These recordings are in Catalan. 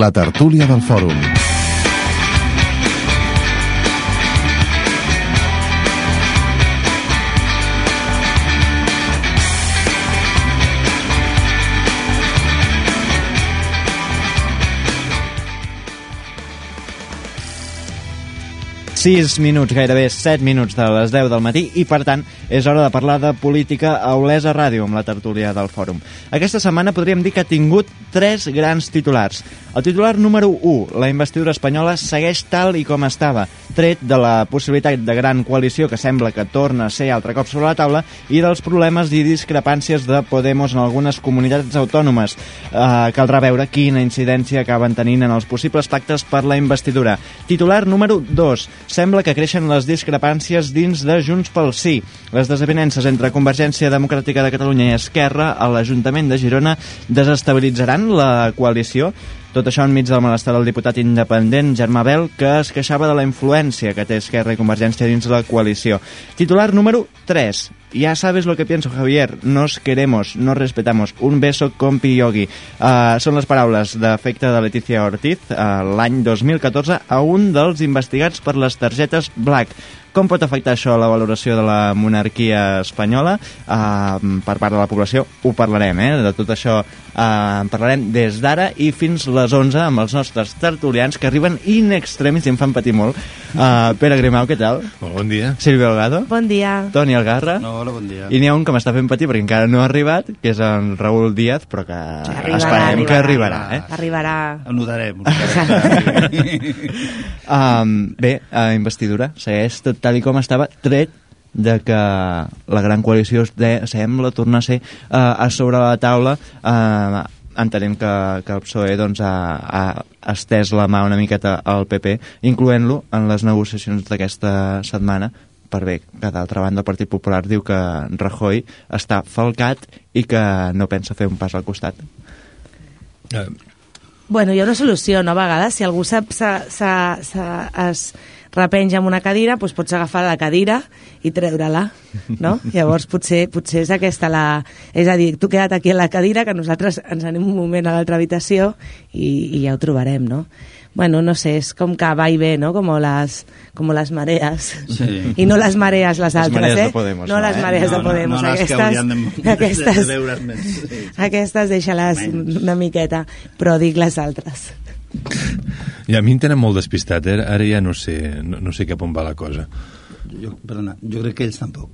La tertúlia del fòrum. Sis minuts, gairebé 7 minuts de les 10 del matí i, per tant, és hora de parlar de política a Olesa Ràdio amb la tertúlia del fòrum. Aquesta setmana podríem dir que ha tingut tres grans titulars. El titular número 1, la investidura espanyola segueix tal i com estava, tret de la possibilitat de gran coalició que sembla que torna a ser altre cop sobre la taula i dels problemes i discrepàncies de Podemos en algunes comunitats autònomes. Uh, caldrà veure quina incidència acaben tenint en els possibles pactes per la investidura. Titular número 2, sembla que creixen les discrepàncies dins de Junts pel Sí. Les desavinences entre Convergència Democràtica de Catalunya i Esquerra a l'Ajuntament de Girona desestabilitzaran la coalició? Tot això enmig del malestar del diputat independent Germà Bel, que es queixava de la influència que té Esquerra i Convergència dins la coalició. Titular número 3. Ya sabes lo que pienso, Javier. Nos queremos, nos respetamos. Un beso, compi yogi. Uh, són les paraules d'efecte de Letícia Ortiz uh, l'any 2014 a un dels investigats per les targetes Black. Com pot afectar això la valoració de la monarquia espanyola uh, per part de la població? Ho parlarem, eh? De tot això uh, en parlarem des d'ara i fins les 11 amb els nostres tertulians que arriben in extremis i em fan patir molt. Uh, Pere Grimau, què tal? Bon dia. Silvio Delgado? Bon dia. Toni Algarra? No, hola, bon dia. I n'hi ha un que m'està fent patir perquè encara no ha arribat, que és en Raül Díaz, però que Arribarà, esperem arribarà. que arribarà. Eh? Arribarà. Ho notarem. Ho notarem. Um, bé, uh, investidura, segueix tot tal i com estava, tret de que la gran coalició de, sembla tornar a ser uh, a sobre la taula uh, entenem que, que el PSOE doncs, ha, ha estès la mà una miqueta al PP, incloent-lo en les negociacions d'aquesta setmana per bé que d'altra banda el Partit Popular diu que Rajoy està falcat i que no pensa fer un pas al costat. Eh, Bueno, hi ha una solució, no? A vegades, si algú sap, sa, sa, sa, es repenja amb una cadira, doncs pots agafar la cadira i treure-la, no? Llavors potser, potser és aquesta la... És a dir, tu queda't aquí a la cadira, que nosaltres ens anem un moment a l'altra habitació i, i ja ho trobarem, no? Bueno, no sé, és com que va i ve, no? Com les, com les marees. Sí. I no les marees les altres, marees eh? de Podemos, no, no, les eh? marees de No, no, Podemos. no, les que aquestes, de- aquestes, de veure's més. Sí. aquestes deixa-les una miqueta, però dic les altres. I a mi em tenen molt despistat, eh? ara ja no sé, no, no sé cap on va la cosa. Jo, perdona, jo crec que ells tampoc.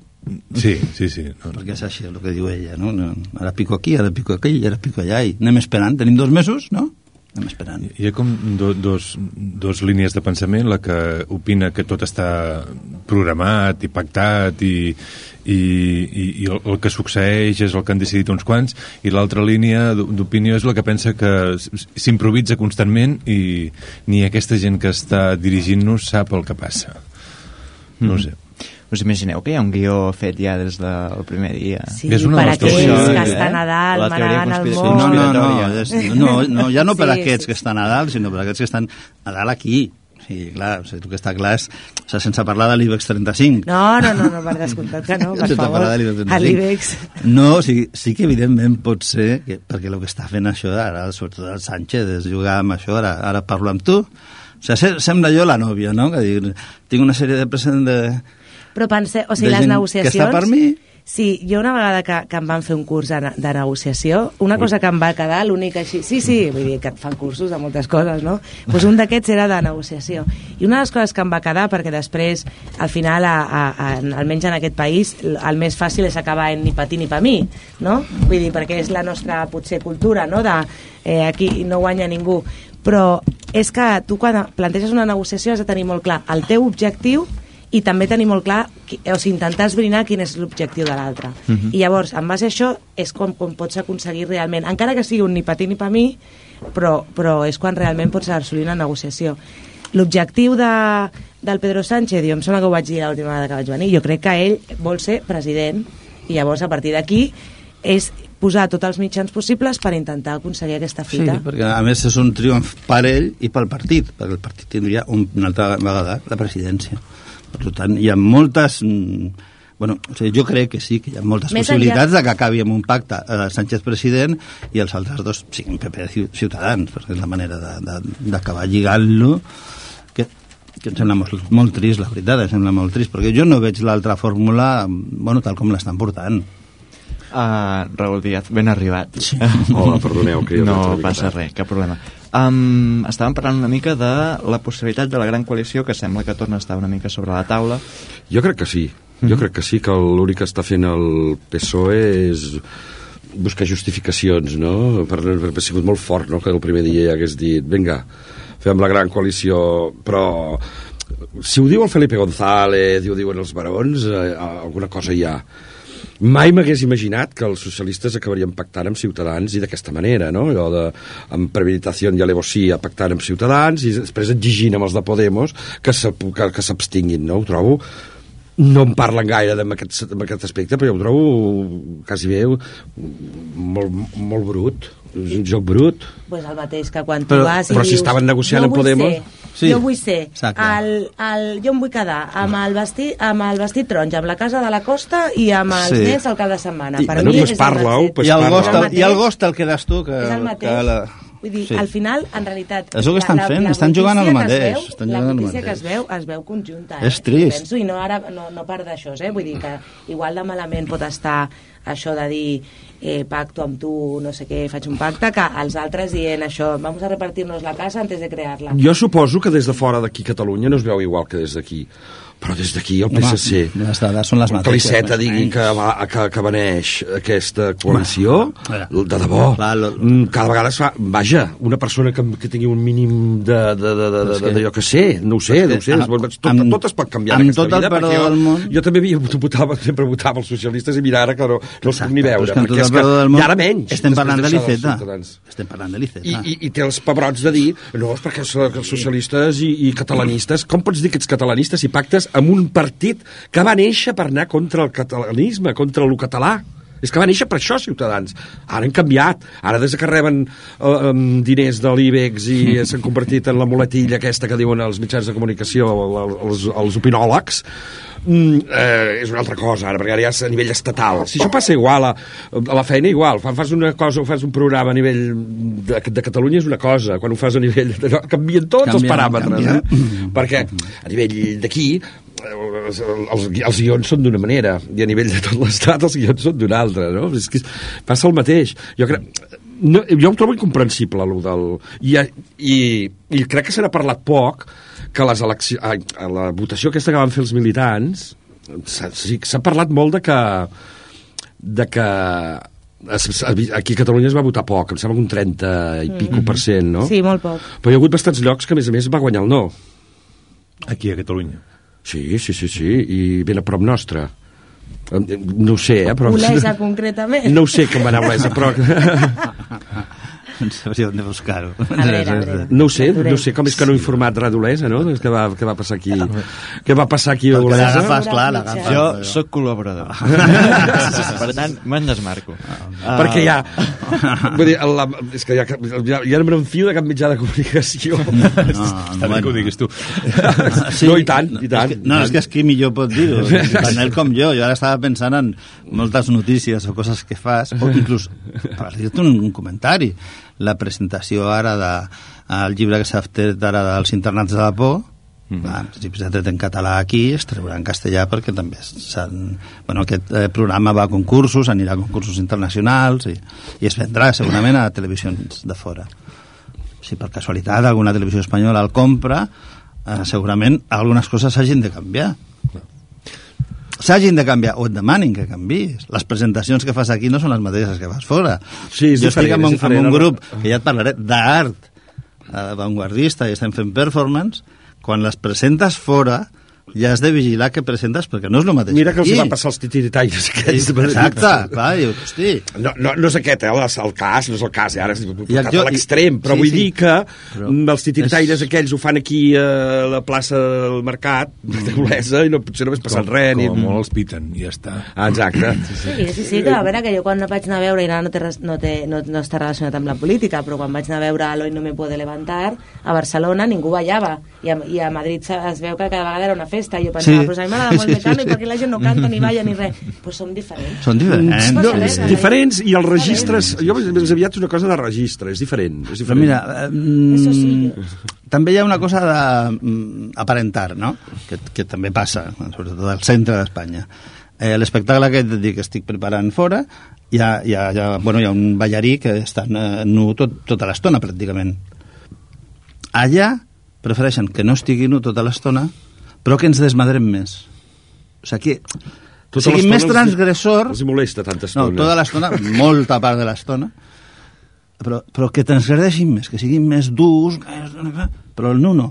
Sí, sí, sí. No, Perquè és així el que diu ella, no? no ara pico aquí, ara pico aquí, ara pico allà, i anem esperant. Tenim dos mesos, no? Anem esperant. Hi ha com do, dos, dos línies de pensament, la que opina que tot està programat i pactat i, i, i, i el, el que succeeix és el que han decidit uns quants i l'altra línia d'o- d'opinió és la que pensa que s'improvisa constantment i ni aquesta gent que està dirigint-nos sap el que passa. No ho sé. Us imagineu que hi ha un guió fet ja des del primer dia? Sí, És una per aquells teories, que eh? està a Nadal, La teoria manant el món... No, no, no, no, no, ja no per Sí, aquests sí. que estan a dalt, sinó per aquests que estan a dalt aquí. Sí, clar, o sigui, el que està clar és, o sigui, sense parlar de l'IBEX 35. No, no, no, no, per descomptat que no, per Sense favor. de l'IBEX 35. A l'IBEX. No, o sigui, sí que evidentment pot ser, que, perquè el que està fent això ara, sobretot el Sánchez, és jugar amb això, ara, ara parlo amb tu, o sigui, se- sembla jo la nòvia, no? Que dic, tinc una sèrie de present de... Però pense, o sigui, les gent que negociacions... està per mi. Sí, jo una vegada que, que em van fer un curs de, de negociació, una cosa que em va quedar, l'única així... Sí, sí, vull dir que et fan cursos de moltes coses, no? Pues un d'aquests era de negociació. I una de les coses que em va quedar, perquè després, al final, a, a, a, almenys en aquest país, el més fàcil és acabar en ni pa ti ni pa mi, no? Vull dir, perquè és la nostra, potser, cultura, no?, de eh, aquí no guanya ningú. Però és que tu quan planteges una negociació has de tenir molt clar el teu objectiu i també tenir molt clar, o sigui, intentar esbrinar quin és l'objectiu de l'altre. I llavors, en base a això, és com, com pots aconseguir realment, encara que sigui un ni pa ti ni pa mi, però, però és quan realment pots assolir una negociació. L'objectiu de, del Pedro Sánchez, jo em sembla que ho vaig dir l'última vegada que vaig venir, jo crec que ell vol ser president i llavors a partir d'aquí és posar tots els mitjans possibles per intentar aconseguir aquesta Sí, fita. perquè a més és un triomf per ell i pel partit, perquè el partit tindria un, una altra vegada la presidència. Per tant, hi ha moltes mm, Bueno, o sigui, jo crec que sí, que hi ha moltes Més possibilitats enllà- de que acabi amb un pacte eh, Sánchez president i els altres dos siguin PP Ciutadans, perquè és la manera de- de- d'acabar lligant-lo que, que em sembla molt, molt trist, la veritat, em sembla molt trist, perquè jo no veig l'altra fórmula, bueno, tal com l'estan portant. Uh, Raül Díaz, ben arribat. Sí. Hola, perdoneu, que No passa res, cap problema. Um, estàvem parlant una mica de la possibilitat de la gran coalició, que sembla que torna a estar una mica sobre la taula. Jo crec que sí. Jo crec que sí, que l'únic que està fent el PSOE és buscar justificacions, no? Per, per, ha sigut molt fort, no?, que el primer dia ja hagués dit, vinga, fem la gran coalició, però si ho diu el Felipe González i ho diuen els barons, eh, alguna cosa hi ha. Mai m'hagués imaginat que els socialistes acabarien pactant amb Ciutadans i d'aquesta manera, no? Allò de, amb premeditació i alevosía pactant amb Ciutadans i després exigint amb els de Podemos que s'abstinguin, no? Ho trobo no en parlen gaire amb aquest, amb aquest aspecte, però jo ho trobo quasi bé molt, molt brut. És un joc brut. pues el mateix que quan Però- tu vas i però si dius, estaven negociant jo amb Podemos- ser, Sí. jo vull ser Exacte. el, el, jo em vull quedar amb el, vestit, amb el vestit taronja, amb la casa de la costa i amb els Sí. nens al cap de setmana. I, per bueno, mi pues és el parla-ho, mateix. pues I el parla. gost, el el, i el mateix. gost el quedes tu, que, és el mateix. que la... Vull dir, Sí. al final, en realitat... És el que estan fent, estan jugant al mateix, veu- estan la jugant al brutícia que es veu, es veu conjunta. És eh? trist. Penso, I no, ara, no, no per d'això, eh? vull dir que igual de malament pot estar això de dir eh, pacto amb tu, no sé què, faig un pacte, que els altres dient això, vamos a repartirnos la casa antes de crear-la. Jo suposo que des de fora d'aquí Catalunya no es veu igual que des d'aquí. Però des d'aquí el Home, PSC... les dades són les que mateixes, l'Iceta més o digui que, que, que veneix aquesta coalició, Home, de debò, clar, lo- mm, cada vegada es fa... Vaja, una persona que, que tingui un mínim de, de, de, de, de, de, jo que sé, no ho sé, no ho sé, amb- tot, amb- tot es pot canviar amb tot el vida, perdó del món- jo també havia, votava, sempre votava els socialistes i mira ara que no, no els puc ni veure, és perquè és que, món i ara menys. Estem parlant de l'Iceta. Estem parlant de l'Iceta. I, i, i té els pebrots de dir no, és perquè els socialistes i, i catalanistes com pots dir que ets catalanistes i pactes amb un partit que va néixer per anar contra el catalanisme, contra el català és que va néixer per això, Ciutadans. Ara han canviat. Ara, des que reben eh, diners de l'IBEX i s'han convertit en la muletilla aquesta que diuen els mitjans de comunicació, el- els, els opinòlegs, mm, eh, és una altra cosa, ara, perquè ara ja és a nivell estatal. Si això passa igual, a, a la feina igual, quan fas una cosa o fas un programa a nivell de, de Catalunya és una cosa, quan ho fas a nivell... d'allò, Canvien tots els Canvien, paràmetres, canvien. eh? perquè a nivell d'aquí els, els, els guions són d'una manera i a nivell de tot l'estat els guions són d'una altra no? és que passa el mateix jo crec no, jo ho trobo incomprensible allò del, i, i, i crec que se n'ha parlat poc que les eleccions, ai, a la votació aquesta que van fer els militants s'ha parlat molt de que de que aquí a Catalunya es va votar poc, em sembla que un 30 i pico per cent, no? Sí, molt poc. Però hi ha hagut bastants llocs que, a més a més, va guanyar el no. Aquí a Catalunya. Sí, sí, sí, sí, i ben a prop nostre. No ho sé, eh, però... Olesa, concretament. No ho sé com va anar Olesa, però... No sabria on buscar-ho. No ho sé, no sé com és que no he informat res d'Olesa, no? Què va, què va passar aquí? Què va passar aquí a Olesa? l'agafes, clar, l'agafes. Jo sóc col·laborador. per tant, me'n desmarco. Ah. Perquè ja... Vull dir, la, és que ja, ja, ja no me'n fio de cap mitjà de comunicació. No, Està bé que ho diguis tu. No, i tant, i tant. És que, no, és que és qui millor pot dir-ho. Tant ell com jo. Jo ara estava pensant en moltes notícies o coses que fas, o inclús, per dir-te un, un comentari, la presentació ara de, el llibre que s'ha fet ara dels internats de la por, Mm -hmm. en principi s'ha tret en català aquí, es treurà en castellà perquè també. Bueno, aquest eh, programa va a concursos, anirà a concursos internacionals i, i es vendrà segurament a televisions de fora si per casualitat alguna televisió espanyola el compra, eh, segurament algunes coses s'hagin de canviar. S'hagin de canviar, o et demanin que canvis. Les presentacions que fas aquí no són les mateixes que fas fora. Sí, jo estic en un, en un grup, que ja et parlaré, d'art eh, avantguardista i estem fent performance, quan les presentes fora ja has de vigilar què presentes perquè no és el mateix Mira que els va passar els titiritaires aquests. Exacte, clar, diu, hosti, No, no, no és aquest, eh, el, cas, no és el cas, eh, ara és I portat jo- a l'extrem, però sí, vull sí. dir que Però mm, els titiritaires és- aquells ho fan aquí a la plaça del Mercat de Olesa i no, potser no hagués passat res. Ni... Com molt els piten, i ja està. Ah, exacte. Sí, sí, sí, que a veure, que jo quan vaig anar a veure, i ara no, té, no, té, no, no està relacionat amb la política, però quan vaig anar a veure Hoy no me puede levantar, a Barcelona ningú ballava, i a, i a Madrid es veu que cada vegada era una festa. Jo pensava, Sí. però a mi m'agrada molt Sí, Mecano sí, i perquè la gent no canta ni balla ni res. Però som diferents. Són diferents. No, No, Sí, diferents, i els registres... Jo més aviat és una cosa de registre, és diferent. És Però diferent. mira, eh, mm, Eso sí. també hi ha una cosa d'aparentar, no? Que, que també passa, sobretot al centre d'Espanya. Eh, L'espectacle aquest de dir que estic preparant fora, hi ha, hi ha, hi ha, bueno, hi ha un ballarí que està eh, nu tot, tota l'estona, pràcticament. Allà prefereixen que no estigui nu tota l'estona, però que ens desmadrem més. O sigui, que Tota sigui més transgressor... Els molesta tanta No, estona. tota l'estona, molta part de l'estona, però, però que transgredeixin més, que siguin més durs, però el nu no.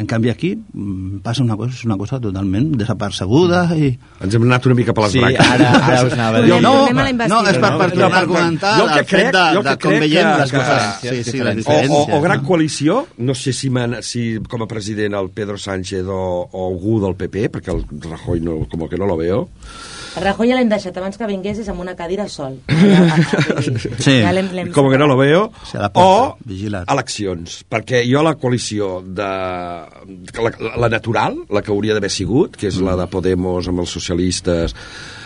En canvi aquí mm, passa una cosa, és una cosa totalment desapercebuda i... Ens hem anat una mica per les Sí, branques. ara, ara us anava a dir. No, no, investidura. és per, per No, tornar a per- per- comentar jo el que el fet crec- de, jo de que com crec veiem que- les que- coses. Sí, sí, les diferències. o, o, o gran no? coalició, no sé si, man, si com a president el Pedro Sánchez o, o algú del PP, perquè el Rajoy no, com que no lo veo, El Rajoy ja l'hem deixat abans que vinguessis amb una cadira sol. Ja, Sí. ja l'hem- l'hem com que no lo veo, Sí, a la porta, o vigilat. eleccions, perquè jo la coalició de la, la natural, la que hauria d'haver sigut, que és la de Podemos amb els socialistes,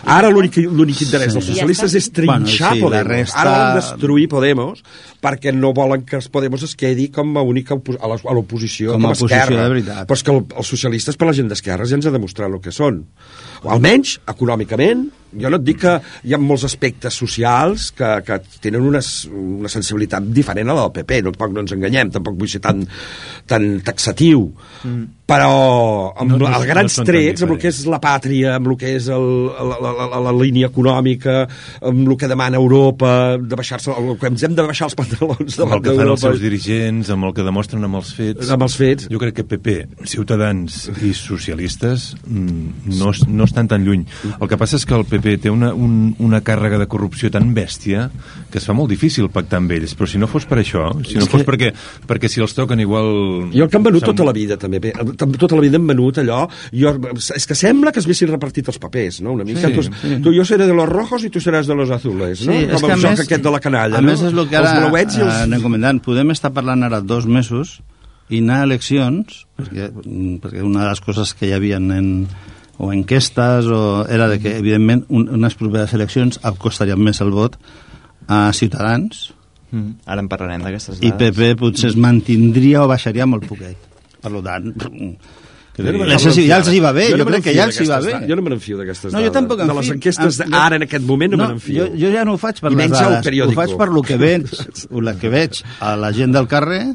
ara l'únic l'únic interès dels Sí. socialistes Ja és trinxar Bueno, sí, la Podemos. resta- Ara volen destruir Podemos perquè no volen que els Podemos es quedi com a única a l'oposició, Com com, a oposició esquerra. de veritat. Però és que el, els socialistes per la gent d'esquerres ja ens ha demostrat el que són. O almenys, econòmicament, jo no et dic que hi ha molts aspectes socials que, que tenen una, una sensibilitat diferent a la del PP, no, tampoc no ens enganyem, tampoc vull ser tan, tan taxatiu, mm. però amb No, no, no- els no grans tan trets, amb el que és la pàtria, amb el que és el, la, la, la, la línia econòmica, amb el que demana Europa, de baixar-se, el que ens hem de baixar els pantalons amb davant el que fan els seus dirigents, amb el que demostren amb els fets. Amb els fets. Jo crec que PP, Ciutadans i socialistes mm, no, no estan tan lluny. El que passa és que el PP té una, un, una càrrega de corrupció tan bèstia que es fa molt difícil pactar amb ells. Però si no fos per això, si no És fos que- perquè, perquè si els toquen igual... I el que han venut Som- tota la vida, també. Bé, tam- Tota la vida han venut allò... Jo, és que sembla que es haguessin repartit els papers, no? Una mica. Sí, tu, sí. tu, jo seré de los rojos i tu seràs de los azules, no? és Com que el joc aquest de la canalla, a no? més és el que ara, Els blauets i els... eh, anem comentant, podem estar parlant ara dos mesos i anar a eleccions, perquè, mm, perquè una de les coses que hi havia en, o enquestes o era de que, evidentment, un, unes properes eleccions costarien més el vot a Ciutadans Mm, ara en parlarem d'aquestes i dades. PP potser es mantindria o baixaria molt poquet. Per tant, Jo no no sé si ja els hi va bé, no jo crec que ja els hi va bé. Jo no me n'enfio d'aquestes No, jo dades. tampoc em De les enquestes Em- d'ara, en aquest moment, no, me n'enfio. Jo, jo ja no ho faig per I les dades, ho faig per lo que veig, la que veig a la gent del carrer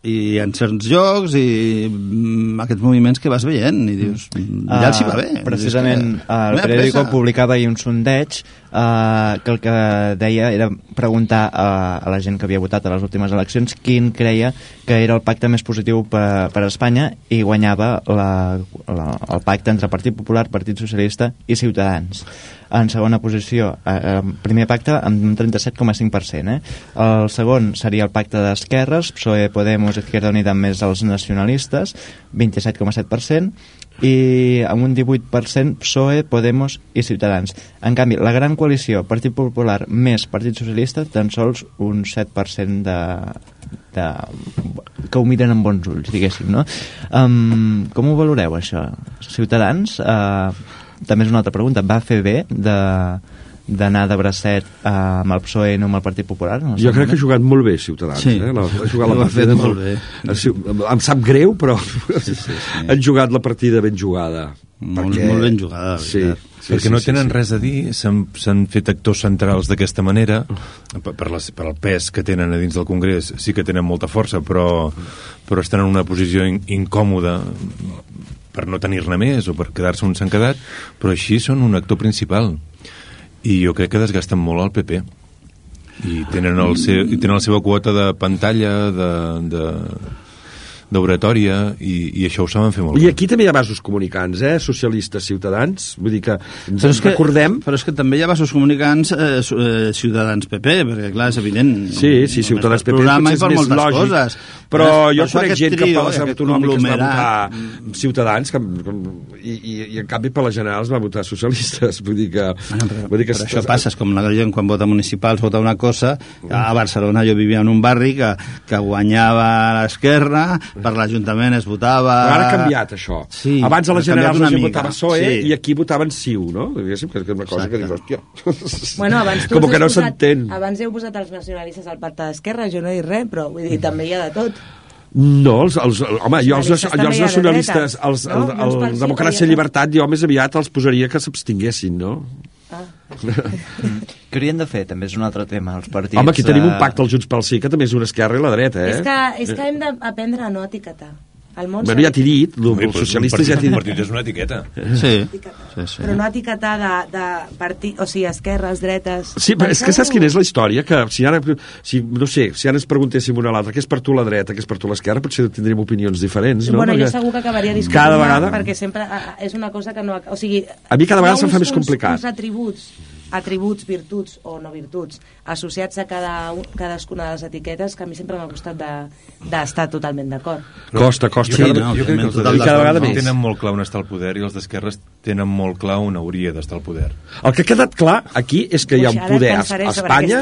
i en certs llocs i mm, aquests moviments que vas veient i dius, mm, ja els hi va bé. Ah, Precisament, És que el periòdico publicava ahir un sondeig eh, que el que deia era preguntar a, a la gent que havia votat a les últimes eleccions quin creia que era el pacte més positiu per, per a Espanya i guanyava la, la, el pacte entre Partit Popular, Partit Socialista i Ciutadans. En segona posició, eh, eh, primer pacte amb un 37,5%. Eh? El segon seria el pacte d'esquerres, PSOE, Podemos, Izquierda Unida més els nacionalistes, 27,7%, i amb un 18% PSOE, Podemos i Ciutadans. En canvi, la gran coalició Partit Popular més Partit Socialista tan sols un 7% de, de, que ho miren amb bons ulls, diguéssim, no? Um, com ho valoreu, això? Ciutadans, uh, també és una altra pregunta, va fer bé de d'anar de bracet uh, amb el PSOE i no amb el Partit Popular? No Jo crec que ha jugat molt bé Ciutadans. Sí. Eh? La, ha jugat la ha partida fet molt bé. Em sap greu, però sí, sí, sí. han jugat la partida ben jugada. Molt, molt ben jugada, la Sí, veritat. sí, perquè sí, no sí, tenen sí. res a dir, s'han s'han fet actors centrals d'aquesta manera, per, per, les, per el pes que tenen a dins del Congrés, sí que tenen molta força, però, però estan en una posició in, incòmoda per no tenir-ne més o per quedar-se on s'han quedat, però així són un actor principal. I jo crec que desgasten molt el PP. I tenen, el seu, i tenen la seva quota de pantalla, de... de d'oratòria i, i això ho saben fer molt I bé. aquí també hi ha vasos comunicants, eh? Socialistes, ciutadans. Vull dir que ens Però és que, recordem... però és que també hi ha vasos comunicants eh, eh, Ciutadans PP, perquè clar, és evident. Sí, sí, Ciutadans PP programa potser i és per més moltes lògic. coses. Però Per jo conec gent que trio, per les autonòmiques va votar Ciutadans que, que, i, i, i en canvi per les generals va votar socialistes. Vull dir que... Bueno, però, vull dir que però això passa, és com la gent quan vota municipals vota una cosa, a Barcelona jo vivia en un barri que, que guanyava l'esquerra per l'Ajuntament es votava... Però ara ha canviat, això. Sí, Abans a generals canviat la gent votava PSOE Sí. i aquí votaven CiU, no? Diguéssim que és una cosa que dius, Exacte. hòstia... Bueno, abans tu Com que no s'entén. Abans heu posat els nacionalistes al pacte d'esquerra, jo no he dit res, però vull dir, també hi ha de tot. No, els, els, home, jo els, jo els nacionalistes, els, no? el, el, Sí democràcia i llibertat, jo més aviat els posaria que s'abstinguessin, no? Què haurien de fer? També és un altre tema, els partits... Home, aquí tenim un pacte al Junts pel Sí, que també és una esquerra i la dreta, eh? És, que, és que hem d'aprendre a no etiquetar. El món Bueno, ja t'he dit, el, Home, els però socialistes un ja t'he dit. partit és una etiqueta. Sí, sí, sí. Però no etiquetar de, de partit, o sigui, esquerres, dretes... Sí, però és que saps quina és la història? Que si ara, si, no sé, si ara ens preguntéssim una a l'altra, què és per tu la dreta, què és per tu l'esquerra, potser tindríem opinions diferents, no? Bueno, jo Perquè segur que acabaria discutint cada vegada... perquè sempre ah, és una cosa que no... O sigui, A mi cada vegada se'm fa més complicat. Uns, uns atributs, atributs, virtuts o no virtuts, associats a cada, un- cadascuna de les etiquetes que a mi sempre m'ha costat de- d'estar de, totalment d'acord. Costa, costa. Sí, cada- no, jo crec que els de total I cada vegada més. tenen molt clar on està el poder i els d'esquerres tenen molt clar on hauria d'estar el poder. El que ha quedat clar aquí és que hi ha un poder a, Espanya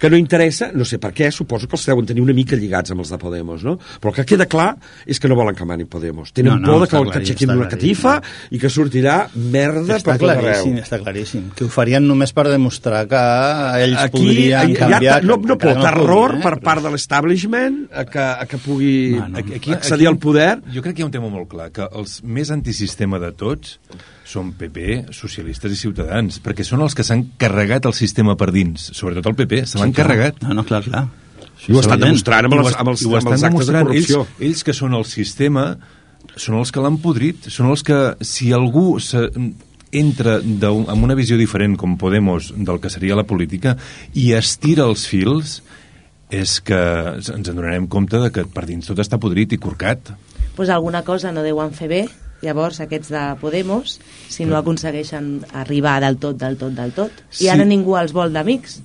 que no interessa, no sé per què, suposo que els deuen tenir una mica lligats amb els de Podemos, no? Però el que queda clar és que no volen que mani Podemos. Tenen No, no, por de que, claríssim, aixequin una catifa i que sortirà merda Està per tot arreu. està claríssim. Que ho farien només per demostrar que ells Aquí podrien hi ha, canviar... no, no terror puguin, eh? per part de l'establishment a que, a que pugui No, no. Aquí, accedir al poder. Jo crec que hi ha un tema molt clar, que els més antisistema de tots són PP, socialistes i ciutadans, perquè són els que s'han carregat el sistema per dins, sobretot el PP, se l'han carregat. No, no, clar, clar. I ho estan demostrant amb els, amb els, amb els actes de corrupció. Ells, ells que són el sistema són els que l'han podrit, són els que, si algú se, entra de, amb una visió diferent, com Podemos, del que seria la política, i estira els fils, és que ens en donarem compte de que per dins tot està podrit i corcat. pues alguna cosa no deuen fer bé, llavors aquests de Podemos, si no aconsegueixen arribar del tot, del tot, del tot, Sí. i ara ningú els vol d'amics.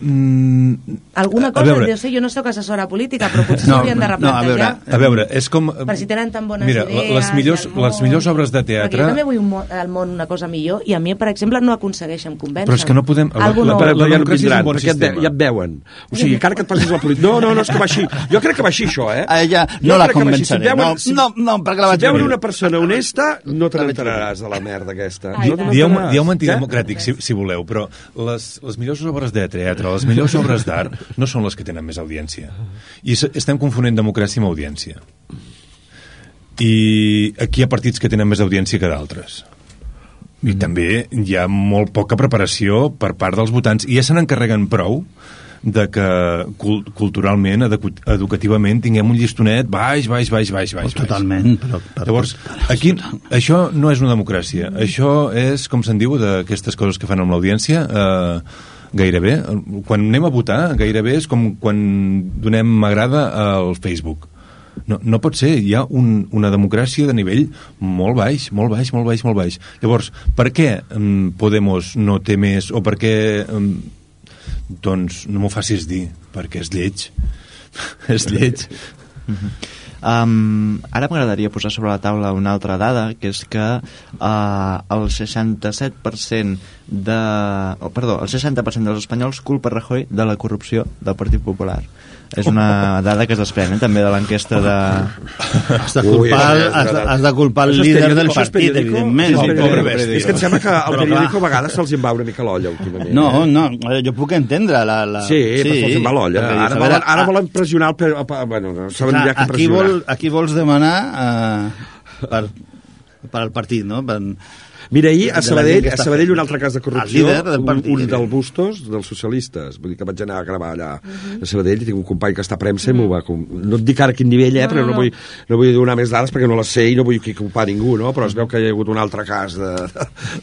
Mm, Alguna cosa, veure. jo sé, jo no sóc assessora política, però potser No, s'haurien de no, a replantejar. veure, A veure, és com... per si tenen tan bones Mira, idees... les millors, món- les millors obres de Perquè teatre... jo també vull un al món una cosa millor i a mi, per exemple, no aconsegueixen convèncer. Però és que no podem- la- la- no... la- ja no democràcia és un vindran, bon perquè sistema. ja et veuen. O sigui, encara que et passis la política... No, no, no, és que va així. Jo crec que va així, això, eh? A ella no la convenceré. veuen- si- No, no, no, perquè la vaig Si veuen veure. una persona honesta, no te n'enteraràs de la merda aquesta. Ai, no te tant. Dieu, n'enteraràs. dieu Què? antidemocràtic, si, si voleu, però les, les millors obres de teatre, les millors obres d'art, no són les que tenen més audiència. I estem confonent democràcia amb audiència. I aquí hi ha partits que tenen més audiència que d'altres. I també hi ha molt poca preparació per part dels votants. I ja se n'encarreguen prou de que cul culturalment, edu educativament, tinguem un llistonet baix, baix, baix, baix, baix. baix. Totalment, però... però Llavors, aquí, això no és una democràcia. Això és, com se'n diu, d'aquestes coses que fan amb l'audiència, eh, gairebé. Quan anem a votar, gairebé és com quan donem m'agrada al Facebook. No, no pot ser, hi ha un, una democràcia de nivell molt baix, molt baix, molt baix, molt baix. Llavors, per què um, Podemos no té més, o per què... Um, doncs no m'ho facis dir, perquè és lleig. és lleig. Um, ara m'agradaria posar sobre la taula una altra dada, que és que uh, el 67% de... Oh, perdó, el 60% dels espanyols culpa Rajoy de la corrupció del Partit Popular. És una dada que es desprèn eh, també de l'enquesta de... Has de Ui, culpar, és has, de, has de culpar el líder del partit, evidentment. és Sí, periòdico. pobre. És que em sembla que el Però periòdico a vegades se'ls en va una mica l'olla últimament. No, eh? no, eh, jo puc entendre la... la... Sí, sí però se'ls en va l'olla. Ara, volen, ara ah, volen pressionar el... Bueno, no saben ja que aquí, vol, aquí vols demanar eh, per, per al partit, no? Per, Mira, ahir a la Sabadell, a Sabadell un altre cas de corrupció, líder del un, partit. un del Bustos, dels socialistes. Vull dir que vaig anar a gravar allà a Sabadell, i tinc un company que està a premsa i m'ho va... com- No et dic ara a quin nivell, eh, No, però no, no, no. vull, no vull donar més dades perquè no les sé i no vull que culpar ningú, no? Però es veu que hi ha hagut un altre cas de...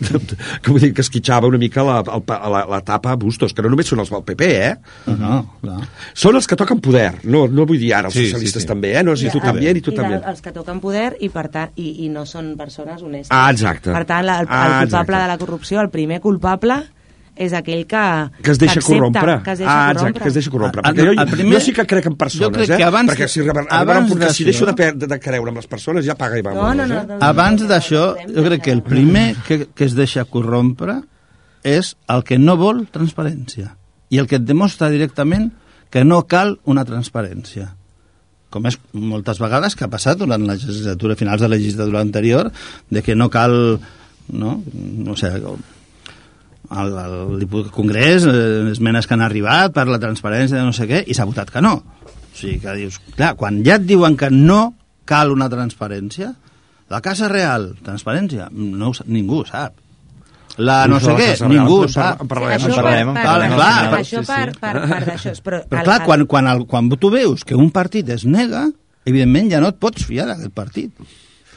de, de que vull dir que esquitxava una mica la, el, pa- la, la tapa a Bustos, que no només són els del PP, eh? no, no, clar. Són els que toquen poder, no, no vull dir ara els Sí, sí, socialistes sí. també, eh? No, si tu I- també ni tu i també. Els que toquen poder i, per tant, i, i no són persones honestes. Ah, exacte. Per tant, la, el, el Ah, culpable exacte. de la corrupció, el primer culpable, és aquell que... que es deixa accepta, corrompre. Que es deixa ah, corrompre. exacte, que es deixa corrompre. Ah, Perquè no, jo, el primer- jo sí que crec en persones, jo crec eh? que abans Perquè si, abans punt que si deixo de, de, de creure en les persones ja paga i va. No, no, no. Eh? no Abans no, d'això, jo crec que el primer que, que es deixa corrompre és el que no vol transparència i el que et demostra directament que no cal una transparència. com és moltes vegades que ha passat durant la legislatura, finals de la legislatura anterior, de que no cal, no, no sé, al, al diputat Congrés, eh, esmenes que han arribat per la transparència de no sé què, i s'ha votat que no. O sigui, que dius, clar, quan ja et diuen que no cal una transparència, la Casa Real, transparència, no ho, ningú ho sap. La no sé què, ningú ho sap. en parlarem, en per, parlarem, final. això Sí, sí. per, per, per d'això. Però, Però el- clar, el- quan, quan, el, quan tu veus que un partit es nega, evidentment ja no et pots fiar d'aquest partit.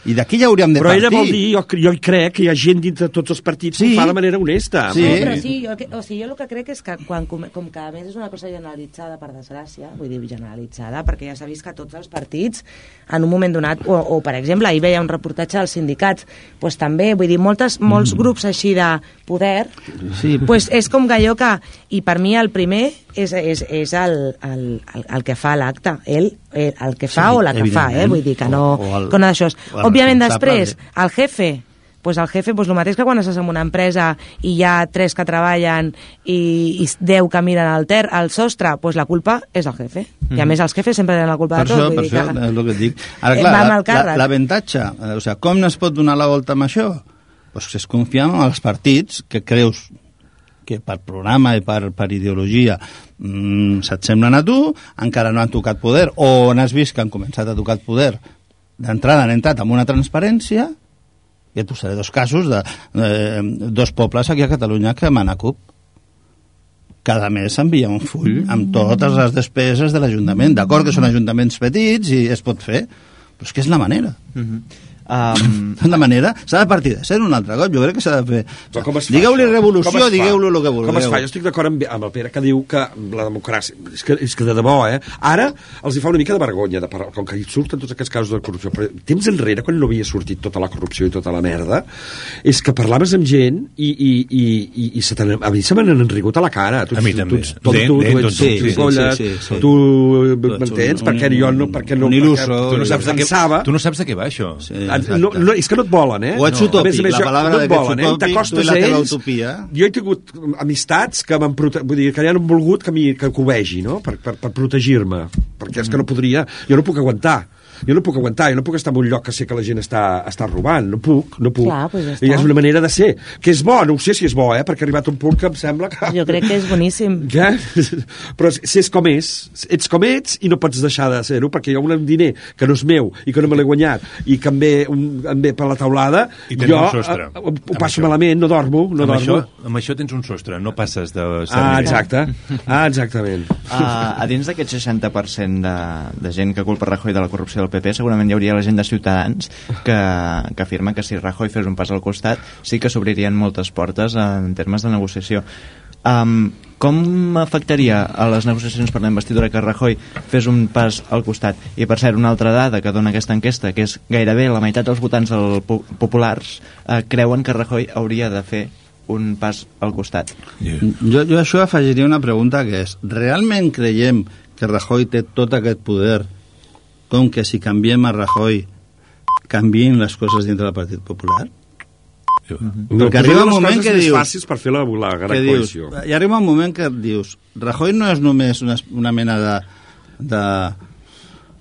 I d'aquí ja hauríem de Però ella partir. vol dir, jo, jo hi crec que hi ha gent dintre de tots els partits Sí. que ho fa de manera honesta. Sí. No, però sí, jo, o sigui, jo el que crec és que quan, com, com que a més és una cosa generalitzada, per desgràcia, vull dir generalitzada, perquè ja s'ha vist que tots els partits, en un moment donat, o, o per exemple, ahir veia un reportatge dels sindicats, doncs també, vull dir, moltes, molts grups així de poder, Sí. pues és com que allò que... I per mi el primer és, és, és el, el, el, el que fa l'acte, ell, el, el que fa Sí, o la que fa, eh? vull dir que no... O- o el- que no d'això. El Òbviament després, el jefe, pues el jefe, pues el mateix que quan estàs en una empresa i hi ha tres que treballen i, i deu que miren al, ter, al sostre, pues la culpa és del jefe. I a més els jefes sempre tenen la culpa Per de tot. això, per això, que- és el que et dic. Ara, Eh, clar, el l'avantatge, o sigui, com no es pot donar la volta amb això? Pues és confiar en els partits que creus que per programa i per, per ideologia mm, se't semblen a tu, encara no han tocat poder, o on has vist que han començat a tocar poder, d'entrada han entrat amb una transparència, i et posaré dos casos de eh, dos pobles aquí a Catalunya que mana CUP cada mes s'envia un full amb totes les despeses de l'Ajuntament. D'acord que són ajuntaments petits i es pot fer, però és que és la manera. Um, la manera. S'ha de partir de ser un altre cop. Jo crec que s'ha de fer... Digueu-li revolució, digueu-li el que vulgueu. Com es fa? Jo estic d'acord amb, amb el Pere que diu que la democràcia... És que, és que de debò, eh? Ara els hi fa una mica de vergonya, de parlar, com que hi surten tots aquests casos de corrupció. Però temps enrere, quan no havia sortit tota la corrupció i tota la merda, és que parlaves amb gent i, i, i, i, i se a mi se me n'han rigut a la cara. Tu, A mi tu, també. Tu Dent, tu dent, ets tonto, sí, sí, sí, tu Tu ets m'entens? un- Perquè jo no... Perquè no un il·luso. Tu no saps de què, pensava... tu no saps de què va això. Sí, exacte. no, no, és que no et volen, eh? O ets no. utòpic, A més a més, la paraula no et volen, eh? T'acostes la a ells... Jo he tingut amistats que m'han prote... vull dir, que ja no han volgut que, mi, que ho vegi, no? Per, per, per protegir-me. Perquè és que no podria... Jo no puc aguantar. Jo no puc aguantar, jo no puc estar en un lloc que sé que la gent està, està robant, no puc, no puc. Clar, doncs ja I és una manera de ser, que és bo, no ho sé si és bo, eh, perquè ha arribat un punt que em sembla que... Jo crec que és boníssim. Ja? Però si és com és, ets com ets i no pots deixar de ser-ho, perquè hi ha un diner que no és meu i que no me l'he guanyat i que em ve, un, em ve per la taulada, I jo un sostre. eh, ho Amb passo això. malament, no dormo, no amb, dormo. això, amb això tens un sostre, no passes de Ah, exacte. Ah, exactament. Uh, a dins d'aquest 60% de, de gent que culpa Rajoy de la corrupció del PP, segurament hi hauria la gent de Ciutadans que, que afirma que si Rajoy fes un pas al costat sí que s'obririen moltes portes en termes de negociació. Um, com afectaria a les negociacions per la investidura que Rajoy fes un pas al costat? I per cert, una altra dada que dona aquesta enquesta, que és gairebé la meitat dels votants del, po- populars eh, creuen que Rajoy hauria de fer un pas al costat. Yeah. Jo, jo a això afegiria una pregunta que és, realment creiem que Rajoy té tot aquest poder com que si canviem a Rajoy canvien les coses dintre del Partit Popular? No, Perquè arriba un moment que dius- fàcils per fer la, la gran que dius, coalició. hi arriba un moment que dius Rajoy no és només una, una mena de, de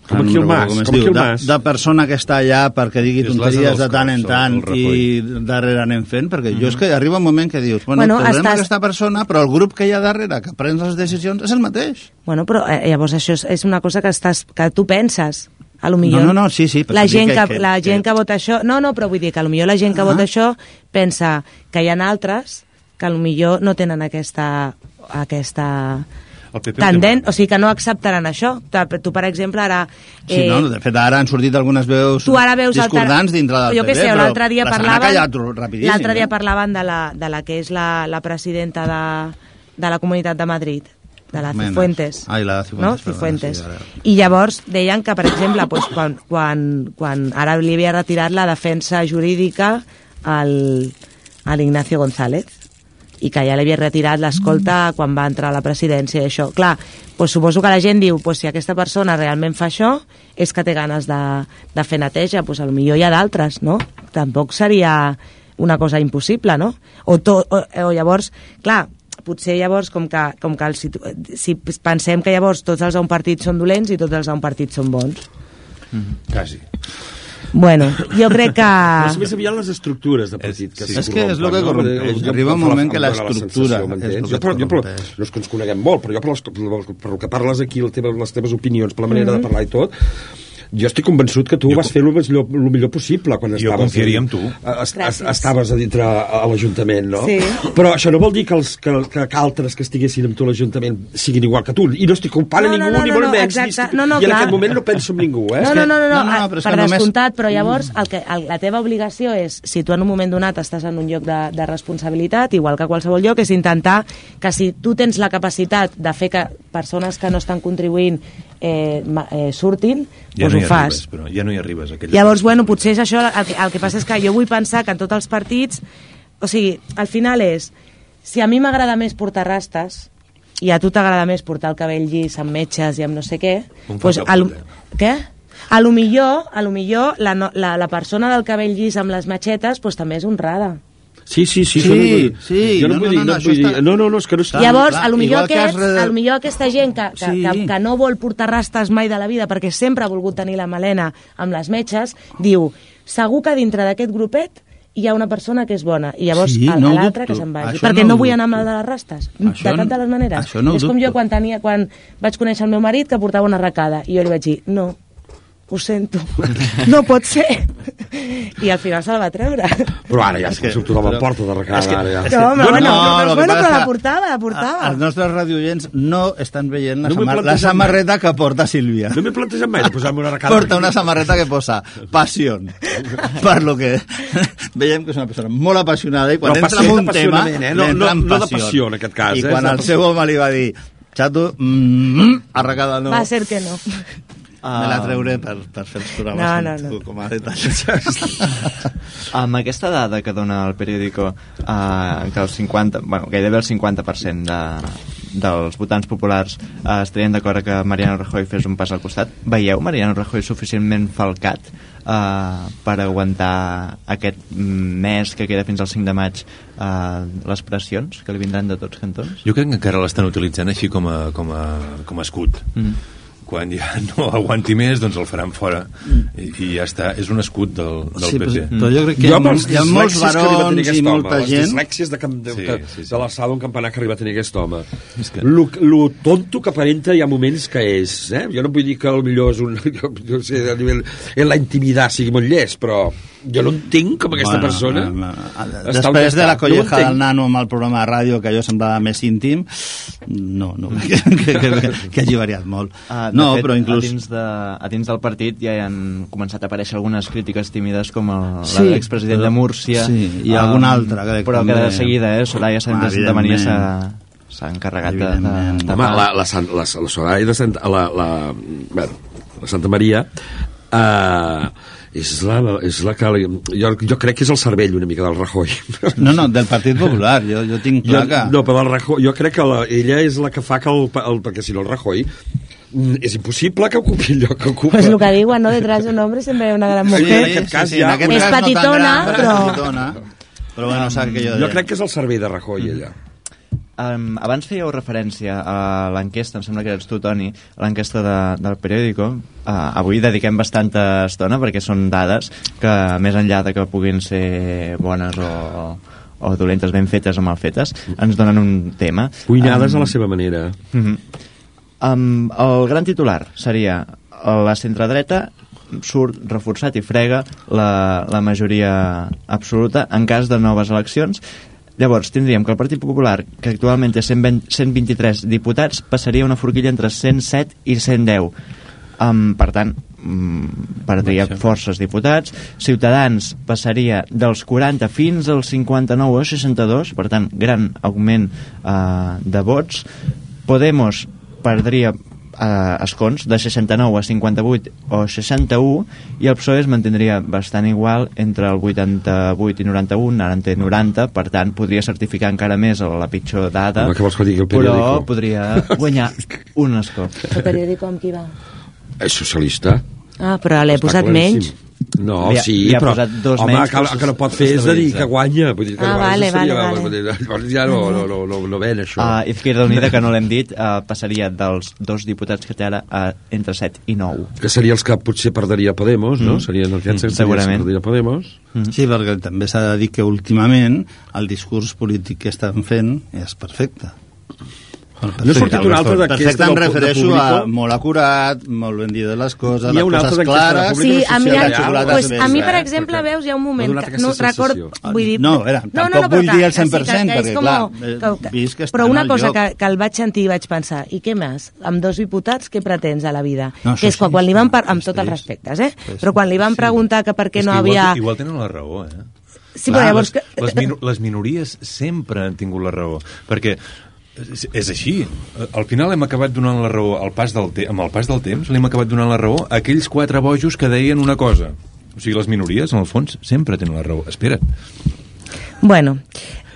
Com aquí el Mas, es com diu, aquí el de, Mas. de persona que està allà perquè digui És tonteries de tant en tant i darrere anem fent perquè jo és que arriba un moment que dius bueno, Bueno, posem estàs- aquesta persona però el grup que hi ha darrere que pren les decisions és el mateix Bueno, però eh, llavors això és, és una cosa que, estàs, que tu penses. A lo millor, No, no, no, sí, sí, La gent que- que, que- la que- gent que vota això... No, no, però vull dir que a lo millor la gent que Ah. vota això pensa que hi ha altres que a lo millor no tenen aquesta, aquesta PP tendent, o sigui que no acceptaran això. Tu, per exemple, ara... Sí, no, de fet, ara han sortit algunes veus tu ara veus discordants alter- dintre del jo PP, sé, però dia parlaven l'altre dia eh? parlaven de la, de la que és la, la presidenta de, de la Comunitat de Madrid de la Menes. Cifuentes Ai, la Cifuentes, no? perdona, Cifuentes. sí, ara. i llavors deien que per exemple doncs, quan, quan, quan ara li havia retirat la defensa jurídica al, a l'Ignacio González i que ja l'havia retirat l'escolta Mm. quan va entrar a la presidència i això. Clar, doncs suposo que la gent diu doncs si aquesta persona realment fa això és que té ganes de, de fer neteja, doncs a lo millor hi ha d'altres, no? Tampoc seria una cosa impossible, no? O, to, o, o llavors, clar, potser llavors, com que, com que el situ... si pensem que llavors tots els d'un partit són dolents i tots els d'un partit són bons. Quasi. Bueno, jo crec que... Però és més aviat les estructures de partit que És- s'hi és que és lo que corrompeix. Jo Arriba un moment que em la dóna estructura sensació, és m'entens? lo Jo, que però, jo, però, no és que ens coneguem molt, però jo per, les, per, per el que parles aquí, el teva, les teves opinions, per la manera Mm-hmm. de parlar i tot, jo estic convençut que tu Jo vas fer el millor, el millor possible quan Jo estaves... confiaria en tu. Es, es, Gràcies. estaves a dintre a, a l'Ajuntament, no? Sí. Però això no vol dir que, els, que, que, que altres que estiguessin amb tu a l'Ajuntament siguin igual que tu. I no estic culpant No, no, ningú, no, ni no, molt no, menys. ni exacte. estic- No, no, I en clar. aquest moment no penso en ningú, eh? No, no, que- no, no, no, no, no, no però per només- descomptat, però llavors el que, el, la teva obligació és, si tu en un moment donat estàs en un lloc de, de responsabilitat, igual que a qualsevol lloc, és intentar que si tu tens la capacitat de fer que persones que no estan contribuint eh, eh, surtin, Ja doncs no ho fas. arribes, però ja no hi arribes. Llavors, bueno, potser és això, el, que- el que passa és que jo vull pensar que en tots els partits, o sigui, al final és, si a mi m'agrada més portar rastes, i a tu t'agrada més portar el cabell llis amb metges i amb no sé què, Un doncs, falta a lo, poder. què? A lo millor, a lo millor la, la, la persona del cabell llis amb les matxetes doncs, també és honrada. Sí, sí, sí. Sí, no sí, Jo no, no, vull no, dir, no, no, vull dir. està- No, no, no, és que no està... Llavors, clar, a lo millor, aquests, has re- a lo millor aquesta gent que, que, Sí. que, que no vol portar rastes mai de la vida perquè sempre ha volgut tenir la melena amb les metges, diu, segur que dintre d'aquest grupet hi ha una persona que és bona i llavors Sí, a, no l'altra que se'n vagi. Això Perquè no no, vull anar amb la dubto. de les rastes, Això de cap de les maneres. no és com dubto. jo quan, tenia, quan vaig conèixer el meu marit que portava una arracada i jo li vaig dir, no, ho sento, no pot ser. I al final se la va treure. Però ara ja És que- que, tothom porta de recada, és que- ara ja. és que- No, home, Bueno, bueno, no, però, lo que bueno, però la portava, la portava. a- Els nostres radioients no estan veient la, No samar la samarreta que porta Sílvia. No m'he plantejat mai de posar-me una recada. Porta una samarreta que posa passió. per lo que veiem que és una persona molt apassionada i quan Però entra en un tema eh? No- no- no de passió, en aquest cas, I eh? quan el seu home li va dir Xato, mm, arracada no, Va ser que no. Me la treuré per, per fer els programes No, amb no, no. tu, com a detall. Amb aquesta dada que dona el periòdico eh, que el 50, bueno, gairebé el 50% de, dels votants populars eh, estarien d'acord que Mariano Rajoy fes un pas al costat, veieu Mariano Rajoy suficientment falcat eh, per aguantar aquest mes que queda fins al 5 de maig eh, les pressions que li vindran de tots cantons? Jo crec que encara l'estan utilitzant així com a, com a, com a escut. Mm. Quan ja no aguanti més, doncs el faran fora. I, i ja està. És un escut del, del Sí, però, PP. però jo crec que hi Jo ha, els molts, hi ha molts barons i molta home, les gent... dislèxies de, camp, de, Sí, sí, sí. de l'alçada d'un campanar que arriba a tenir aquest home. És que- Lo, lo tonto que aparenta hi ha moments que és, eh? Jo no vull dir que el millor és un... Jo, jo sé, a nivell... En la intimitat sigui molt llest, però jo no entenc com aquesta Bueno, persona... eh, està on Després de la colleja del nano amb el programa de ràdio, que allò semblava més íntim, no, no, que, que, que, que hagi variat molt. Ah, de no, fet, però inclús... a, dins de, a dins del partit ja hi han començat a aparèixer algunes crítiques tímides com el, Sí, l'expresident però- de Múrcia sí, i alguna altra, crec, però que de seguida eh, Soraya Sánchez de Santa Maria s'ha s'ha encarregat de, de, de Home, la, la, Sant- la, la Soraya de Santa, la, la, bueno, la Santa Maria eh, és, la, és la que... Jo, jo crec que és el cervell una mica del Rajoy. No, no, del Partit Popular, jo, jo tinc Jo, clar que... no, però el Rajoy, jo crec que la, ella és la que fa que el, el perquè si no el Rajoy mm, és impossible que ocupi el lloc que ocupa. Pues lo que digo, ¿no? Detrás de un hombre siempre hay una gran Sí, mujer. en aquest cas en ja- aquest És cas no petitona, gran, però- petitona. Però bueno, saps que jo... Jo crec que és el cervell de Rajoy, ella. Um, abans fèieu referència a l'enquesta, em sembla que eres tu, Toni, a l'enquesta de, del periòdico. Uh, avui dediquem bastanta estona perquè són dades que, més enllà de que puguin ser bones o, o dolentes, ben fetes o mal fetes, ens donen un tema. Cuinades Em, a la seva manera. Mhm. Um, el gran titular seria la centredreta surt reforçat i frega la, la majoria absoluta en cas de noves eleccions Llavors, tindríem que el Partit Popular, que actualment té 120, 123 diputats, passaria una forquilla entre 107 i 110. Um, per tant, um, perdria forces diputats. Ciutadans passaria dels 40 fins als 59 o 62, per tant, gran augment uh, de vots. Podemos perdria uh, escons de 69 a 58 o 61 i el PSOE es mantindria bastant igual entre el 88 i 91, ara en té 90, per tant podria certificar encara més la pitjor dada, Home, què vols que digui el però podria guanyar un escó. El periòdico amb qui va? És socialista. Ah, però l'he posat claríssim. menys. No, li ha, sí, li ha però posat dos home, menys, que, el que no pot fer és de dir que guanya. Vull dir que Ah, llavors vale, seria, vale, dir, Llavors ja no, no, no, no, no ven, això. Uh, Izquierda Unida, que no l'hem dit, uh, passaria dels dos diputats que té ara a entre 7 i 9. que serien els que potser perdria Podemos, no? Serien els que mm, segurament. perdria Podemos. Sí, perquè també s'ha de dir que últimament el discurs polític que estan fent és perfecte. No ha sortit un altre d'aquest Perfecte, em refereixo a molt acurat, molt ben dit de les coses, Hi ha les coses clares... Sí, a mi, social, pues, a mi, eh? per exemple, Perquè veus, hi ha un moment que no record... Vull dir, No, a veure, tampoc vull dir el 100%, perquè, clar, que, eh, que, vist que però una cosa que, que el vaig sentir i vaig pensar, i què més? Amb dos diputats, què pretens a la vida? No, que és quan, sí, quan li van... sí, Par amb tots els respectes, eh? Sí, Però quan li van preguntar que per què no havia... Igual, tenen la raó, eh? Sí, Clar, però llavors... les, les, les minories sempre han tingut la raó, perquè és, és així. Al final hem acabat donant la raó al pas del amb el pas del temps, li hem acabat donant la raó a aquells quatre bojos que deien una cosa. O sigui, les minories, en el fons, sempre tenen la raó. Espera't. Bueno,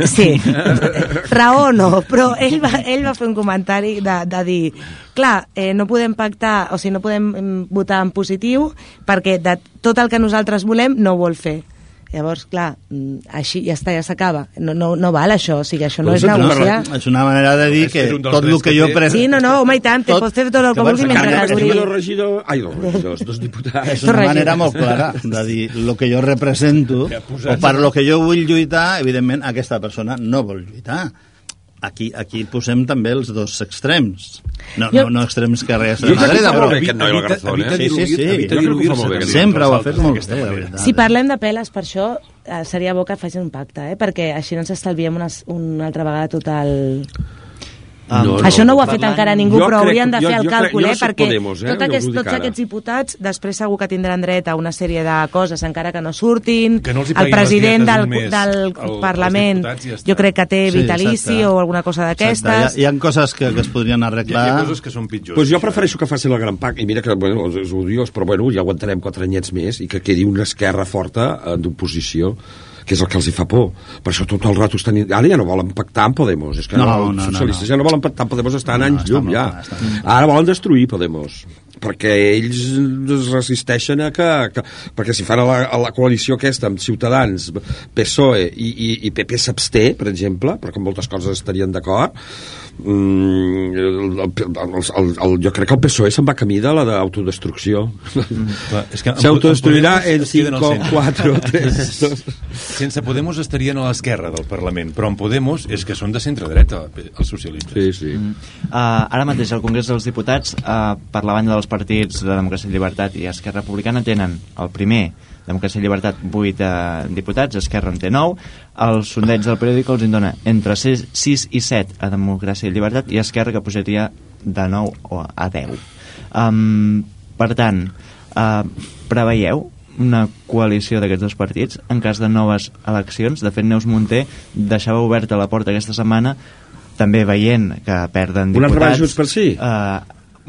sí, raó no, però ell va, ell va fer un comentari de, de dir clar, eh, no podem pactar, o sigui, no podem mm, votar en positiu perquè de tot el que nosaltres volem no ho vol fer. Llavors, clar, mm, així ja està, ja s'acaba. No, no, no val això, o sigui, això no és negociar. És una manera de dir que tot el que jo... Pre... Sí, no, no, home, i tant, te pots fer tot el que vulguis vols mentre que duri. dos regidors... Ai, dos regidors, dos diputats. És una manera molt clara de dir el que jo represento o per lo que jo vull lluitar, evidentment aquesta persona no vol lluitar. Aquí, aquí posem també els dos extrems. No, Jo- no, no extrems que res Jo de crec que dreta, fa però... aquest noi, el Garzón, eh? evita Sí, sí, sí. evita també Sempre ho ha fet molt bé, la manera. veritat. Si parlem de peles, per això eh, seria bo que facin un pacte, eh? perquè així no ens estalviem una, una altra vegada tot el... Um, No, Això no ho ha parlant- fet encara ningú, Jo però crec- haurien de jo- fer el jo càlcul, jo eh? soc perquè Podemos, eh? tot Jo aquest, tots ara. aquests diputats després segur que tindran dret a una sèrie de coses encara que no surtin. Que no el president del, del al- als Parlament ja jo crec que té Sí, vitalici exacte. o alguna cosa d'aquestes. Hi, ha, hi ha coses que, que es podrien Hi ha, arreglar. hi ha coses que són pitjors. Pues jo prefereixo que facin el gran pacte, i mira que, bueno, és odiós, però bueno, ja aguantarem quatre anyets més i que quedi una esquerra forta eh, d'oposició que és el que els hi fa por. Per això tot el rato estan... Ara ja no volen pactar amb Podemos. És que No, no, no, els no, socialistes no. ja no volen pactar amb Podemos, estan No, anys llum ja. molt Ara volen destruir Podemos perquè ells es resisteixen a que, que perquè si fan a la, a la coalició aquesta amb Ciutadans, PSOE i, i, i PP s'absté, per exemple perquè en moltes coses estarien d'acord mm, el, el, el, el, jo crec que el PSOE se'n va camí de la d'autodestrucció. Clar, és que amb- s'autodestruirà en es queden al 5, centre. 4, 3 2 Sense Podemos estarien a l'esquerra del Parlament, però amb Podemos és que són de centre-dreta, els socialistes. sí, sí. Uh, ara mateix al Congrés dels Diputats, uh, per la banda dels partits de Democràcia i Llibertat i Esquerra Republicana, tenen el primer, Democràcia i Llibertat, 8 uh, diputats, Esquerra en té 9, el sondeig del periòdic els en dona entre 6, 6 i 7 a Democràcia i Llibertat i Esquerra que pujaria de 9 o a 10. Um, per tant, uh, preveieu una coalició d'aquests dos partits en cas de noves eleccions. De fet, Neus Munté deixava oberta la porta aquesta setmana també veient que perden Un altre diputats... Junts pel Sí? Uh,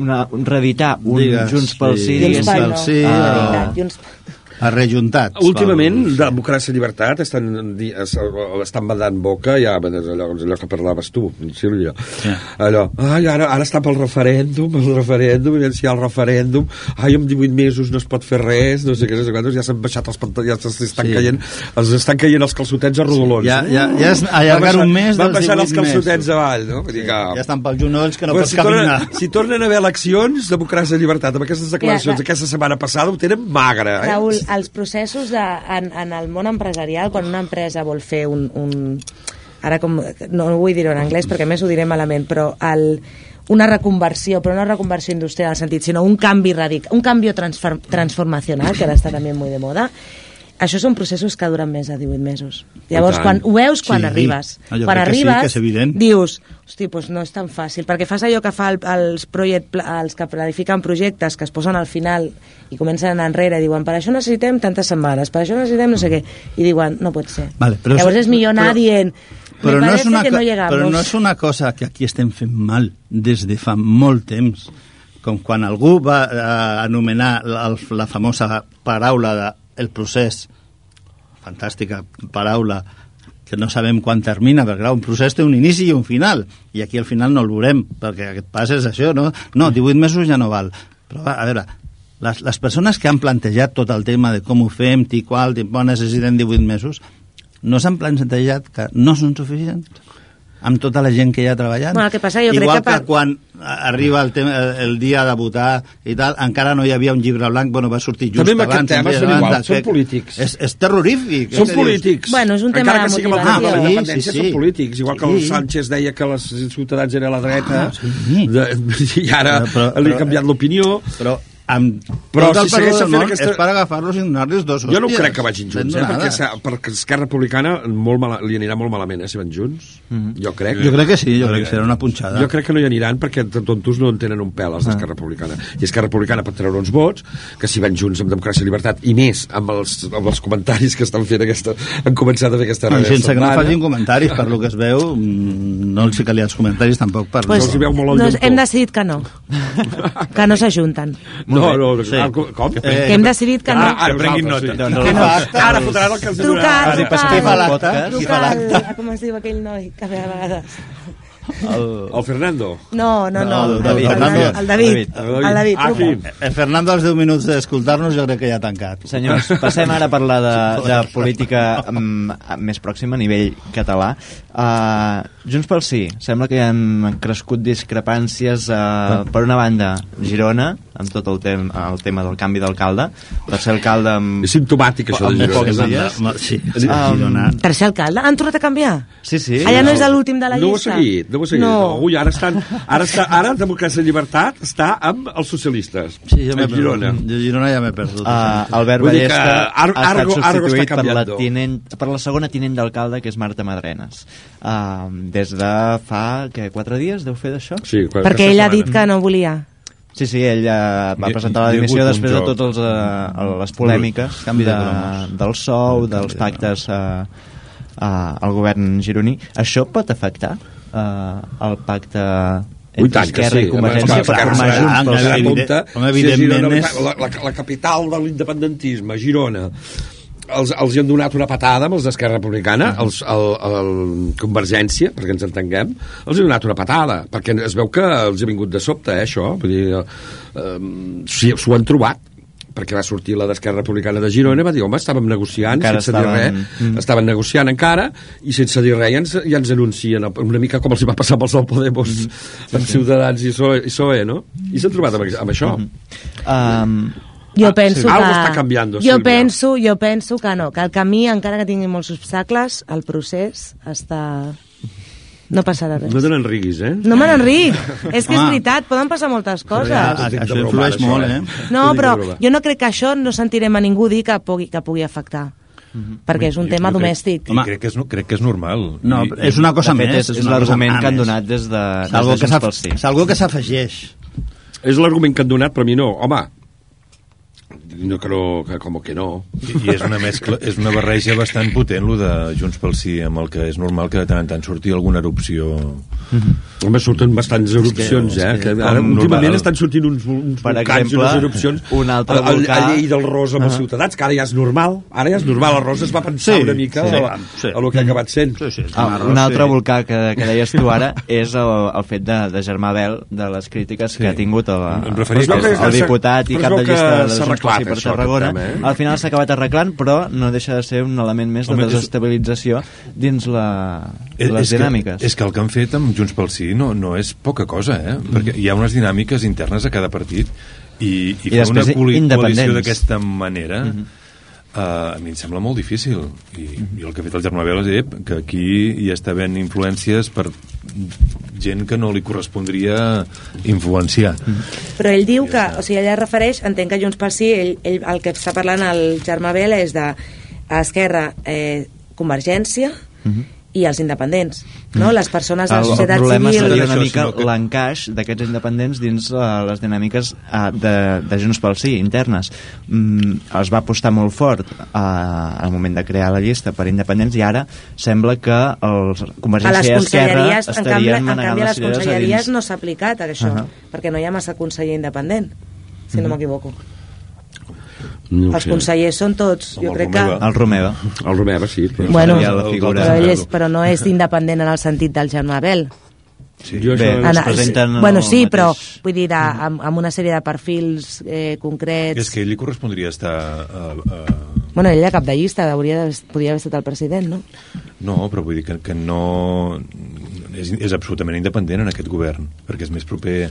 una, un reeditar un Digues, Junts pel Sí, sí. Junts pel no. sí, La o- veritat, Junts... a rejuntats. Últimament, pels- Democràcia i Llibertat estan, estan badant boca, ja, allò, allò que parlaves tu, Sílvia. Sí. Allò, ai, ara, ara està pel referèndum, el referèndum, i si hi ha el referèndum, ai, en 18 mesos no es pot fer res, no sé què, no sé quantos, ja s'han baixat els pantalons, ja s'estan Sí. caient, els estan caient els calçotets a rodolons. Ja, no? ja, ja és allargar un mes Van baixant els 18 calçotets mesos. avall, no? Vull dir que... Ja estan pels genolls que no pots si, tornen, caminar. si tornen a haver eleccions, democràcia i llibertat, amb aquestes declaracions Ja, aquesta setmana passada ho tenen magre. Eh? Raül, els processos de, en, en el món empresarial, quan una empresa vol fer un... un ara com, no, no vull dir-ho en anglès perquè més ho diré malament, però el, una reconversió, però no reconversió industrial en el sentit, sinó un canvi radical, un canvi transform, transformacional, que ara està també molt de moda, això són processos que duren més de 18 mesos. Llavors, quan ho veus quan Sí. arribes. Jo quan sí, arribes, que és evident. dius, hosti, doncs no és tan fàcil, perquè fas allò que fa el, els, project, els que planifiquen projectes, que es posen al final i comencen a anar enrere, i diuen, per això necessitem tantes setmanes, per això necessitem no sé què, i diuen, no pot ser. Vale, però Llavors és- és millor anar però- dient, Però no, és una, no llegamos. però no és una cosa que aquí estem fent mal des de fa molt temps. Com quan algú va eh, anomenar la, la famosa paraula de el procés, fantàstica paraula, que no sabem quan termina, perquè clar, un procés té un inici i un final, i aquí al final no el veurem, perquè aquest pas és això, no? No, 18 mesos ja no val. Però a veure, les, les persones que han plantejat tot el tema de com ho fem, ti qual, ti qual, necessitem 18 mesos, no s'han plantejat que no són suficients amb tota la gent que hi ha treballant. Bueno, el que passa, jo crec Igual que per- que quan arriba el, tema, el, el dia de votar i tal, encara no hi havia un llibre blanc, bueno, va sortir just També amb aquest abans. un tema dia són abans, igual, són que- polítics. És, és terrorífic. Són polítics. Bueno, és un tema Encara de que sigui amb el motivació. tema de la Sí, independència, sí, sí. són polítics. Igual que el Sí. Sánchez deia que les ciutadans eren a la dreta, Ah, sí. de, i ara Però- però- li ha canviat l'opinió. Però amb Però tot el si perdó món aquesta- és per agafar-los i donar-los dos Jo no hòsties. crec que vagin junts, eh, perquè, sa- perquè Esquerra Republicana molt mala, li anirà molt malament, eh, si van junts. Jo crec. Jo crec que sí, jo crec que serà una punxada. Jo crec que no hi aniran perquè de tontos no en tenen un pèl els d'Esquerra Republicana. I Esquerra Republicana pot treure uns vots que si van junts amb Democràcia i Llibertat i més amb els, amb els comentaris que estan fent aquesta, han començat a fer aquesta No, darrera sense que no facin comentaris, per lo que es veu, mm, no els hi calia els comentaris tampoc per... Pues, els hi veu molt el doncs llampó. hem decidit que no. que no s'ajunten. No, no, no, Sí. ah, com? Eh, Que hem decidit que no. Ah, ara prenguin nota. Sí. No. fa acte? Ara fotran el que els donarà. Quasi truca. passem Qui fa el l'acte? podcast. Qui Truca fa al, l'acte? com es diu aquell noi que ve a vegades. El... El Fernando. No, no, no, el, David, el, David. el, David. David. El David, Ah, sí. Eh, Fernando, als 10 minuts d'escoltar-nos, jo crec que ja ha tancat. Senyors, passem ara a parlar de, de política um, més pròxima a nivell català. Uh, Junts pel Sí, sembla que hi han crescut discrepàncies uh, per una banda, Girona, amb tot el, tem el tema del canvi d'alcalde, per ser alcalde amb... És simptomàtic, això de Amb pocs Girona. dies. Sí, sí, Um, Girona. Tercer alcalde? Han tornat a canviar? Sí, sí. Allà no és de l'últim de la no ho ha llista? seguit, no ho ha seguit. No. Ui, ara, estan, ara, està, ara Democràcia i Llibertat està amb els socialistes. Sí, ja m'he a Girona. a Girona ja m'he perdut. Uh, Albert Vull dir que Ballesta Ar- ha estat Argo- Argo substituït està per la, tinent, per la segona tinent d'alcalde, que és Marta Madrenes. Uh, des de fa, què, quatre dies deu fer d'això? Sí, Perquè ell ha dit que no volia. Sí, sí, ell eh, va presentar la dimissió després de totes uh, les polèmiques Canvi de de, del sou, dels pactes uh, uh, al govern gironí. Això pot afectar uh, el pacte entre Esquerra sí. i Convergència per formar Junts apunta, evidentment és- la, la, la capital de l'independentisme, Girona, els, els hi han donat una patada amb els d'Esquerra Republicana, els, el, el Convergència, perquè ens entenguem, els hi ha donat una patada, perquè es veu que els ha vingut de sobte, eh, això, vull dir, eh, s'hi- s'ho han trobat, perquè va sortir la d'Esquerra Republicana de Girona va dir, home, estàvem negociant Encara sense estaven- dir res, Mm. estaven negociant encara i sense dir res ja ens, ja ens anuncien una mica com els hi va passar amb els del Podemos Mm-hmm. amb Ciutadans i PSOE, i PSOE no? I s'han trobat amb, amb això Mm-hmm. Um, Jo Ah, penso sí. que... Algo està canviando, jo Sílvia. penso, jo penso que no, que el camí, encara que tingui molts obstacles, el procés està... No passarà res. no te n'enriguis, eh? No me n'enric. és que és Home. veritat, poden passar moltes coses. De això influeix molt, eh? eh? No, però jo no crec que això no sentirem a ningú dir que pugui, que pugui afectar. Perquè és un Jo- tema crec- domèstic. I crec que, és, no- crec que és normal. No, I, és una cosa fet, més. és, és l'argument que han donat des de, des de que Junts s'af- pel Sí. és algo que s'afegeix. És l'argument que han donat, però a mi no. Home, no, que no, que com que no. I, I és una mescla, és una barreja bastant potent, lo de Junts pel Sí, amb el que és normal que de tant en tant surti alguna erupció... Home, surten bastants erupcions, és eh? que Que ara, últimament normal. estan sortint uns, uns Per volcans exemple, i unes erupcions. un altre a, a, volcà- a llei del Ros amb els ciutadans, que ara ja és normal. Ara ja és normal. El Ros es va pensar Sí, una mica sí, a, sí. a, lo que ha acabat sent. Sí, sí, Ah, un altre volcà que, que deies tu ara és el, el fet de, de Germà Bel, de les crítiques sí. que ha tingut el, el, que- el, el diputat i cap de que llista de Junts Sí per Tarragona. tema, eh? Al final s'ha acabat arreglant, però no deixa de ser un element més de Home, és- desestabilització dins la, És- les és dinàmiques. Que, és que el que han fet amb Junts pel Sí no, no és poca cosa, eh? Mm. Perquè hi ha unes dinàmiques internes a cada partit i, i, I fer una coalició d'aquesta manera mm -hmm. Uh, a mi em sembla molt difícil i, i el que ha fet el Germà Bel és ep, que aquí hi està havent influències per gent que no li correspondria influenciar. Però ell diu que, o sigui, ella es refereix, entenc que Junts pel Sí, ell, ell, el que està parlant el Germà Bel és de Esquerra, eh, Convergència i els independents, no? Les persones de la el, el societat problema civil... seria una mica l'encaix d'aquests independents dins uh, les dinàmiques uh, de, de Junts pel Sí, internes. Mm, es va apostar molt fort uh, al moment de crear la llista per independents i ara sembla que els Convergència i Esquerra conselleries, en canvi, estarien en canvi a les conselleries dins. no s'ha aplicat això, Uh -huh. perquè no hi ha massa conseller independent, si no m'equivoco. No Els sé. consellers són tots, jo el crec que... Romeva. El Romeva. El Romeva, sí. Però... Bueno, la figura. però, ell és, però no és independent en el sentit del Germà Bel. Sí. Jo Bé, això... es presenten en bueno, sí, però mateix- vull dir, de, amb, amb una sèrie de perfils eh, concrets... És que a ell li correspondria estar... Uh, uh, Bueno, ell era cap de llista, hauria d'haver- podria haver estat el president, no? no, però vull dir que, que no... És, és absolutament independent en aquest govern, perquè és més proper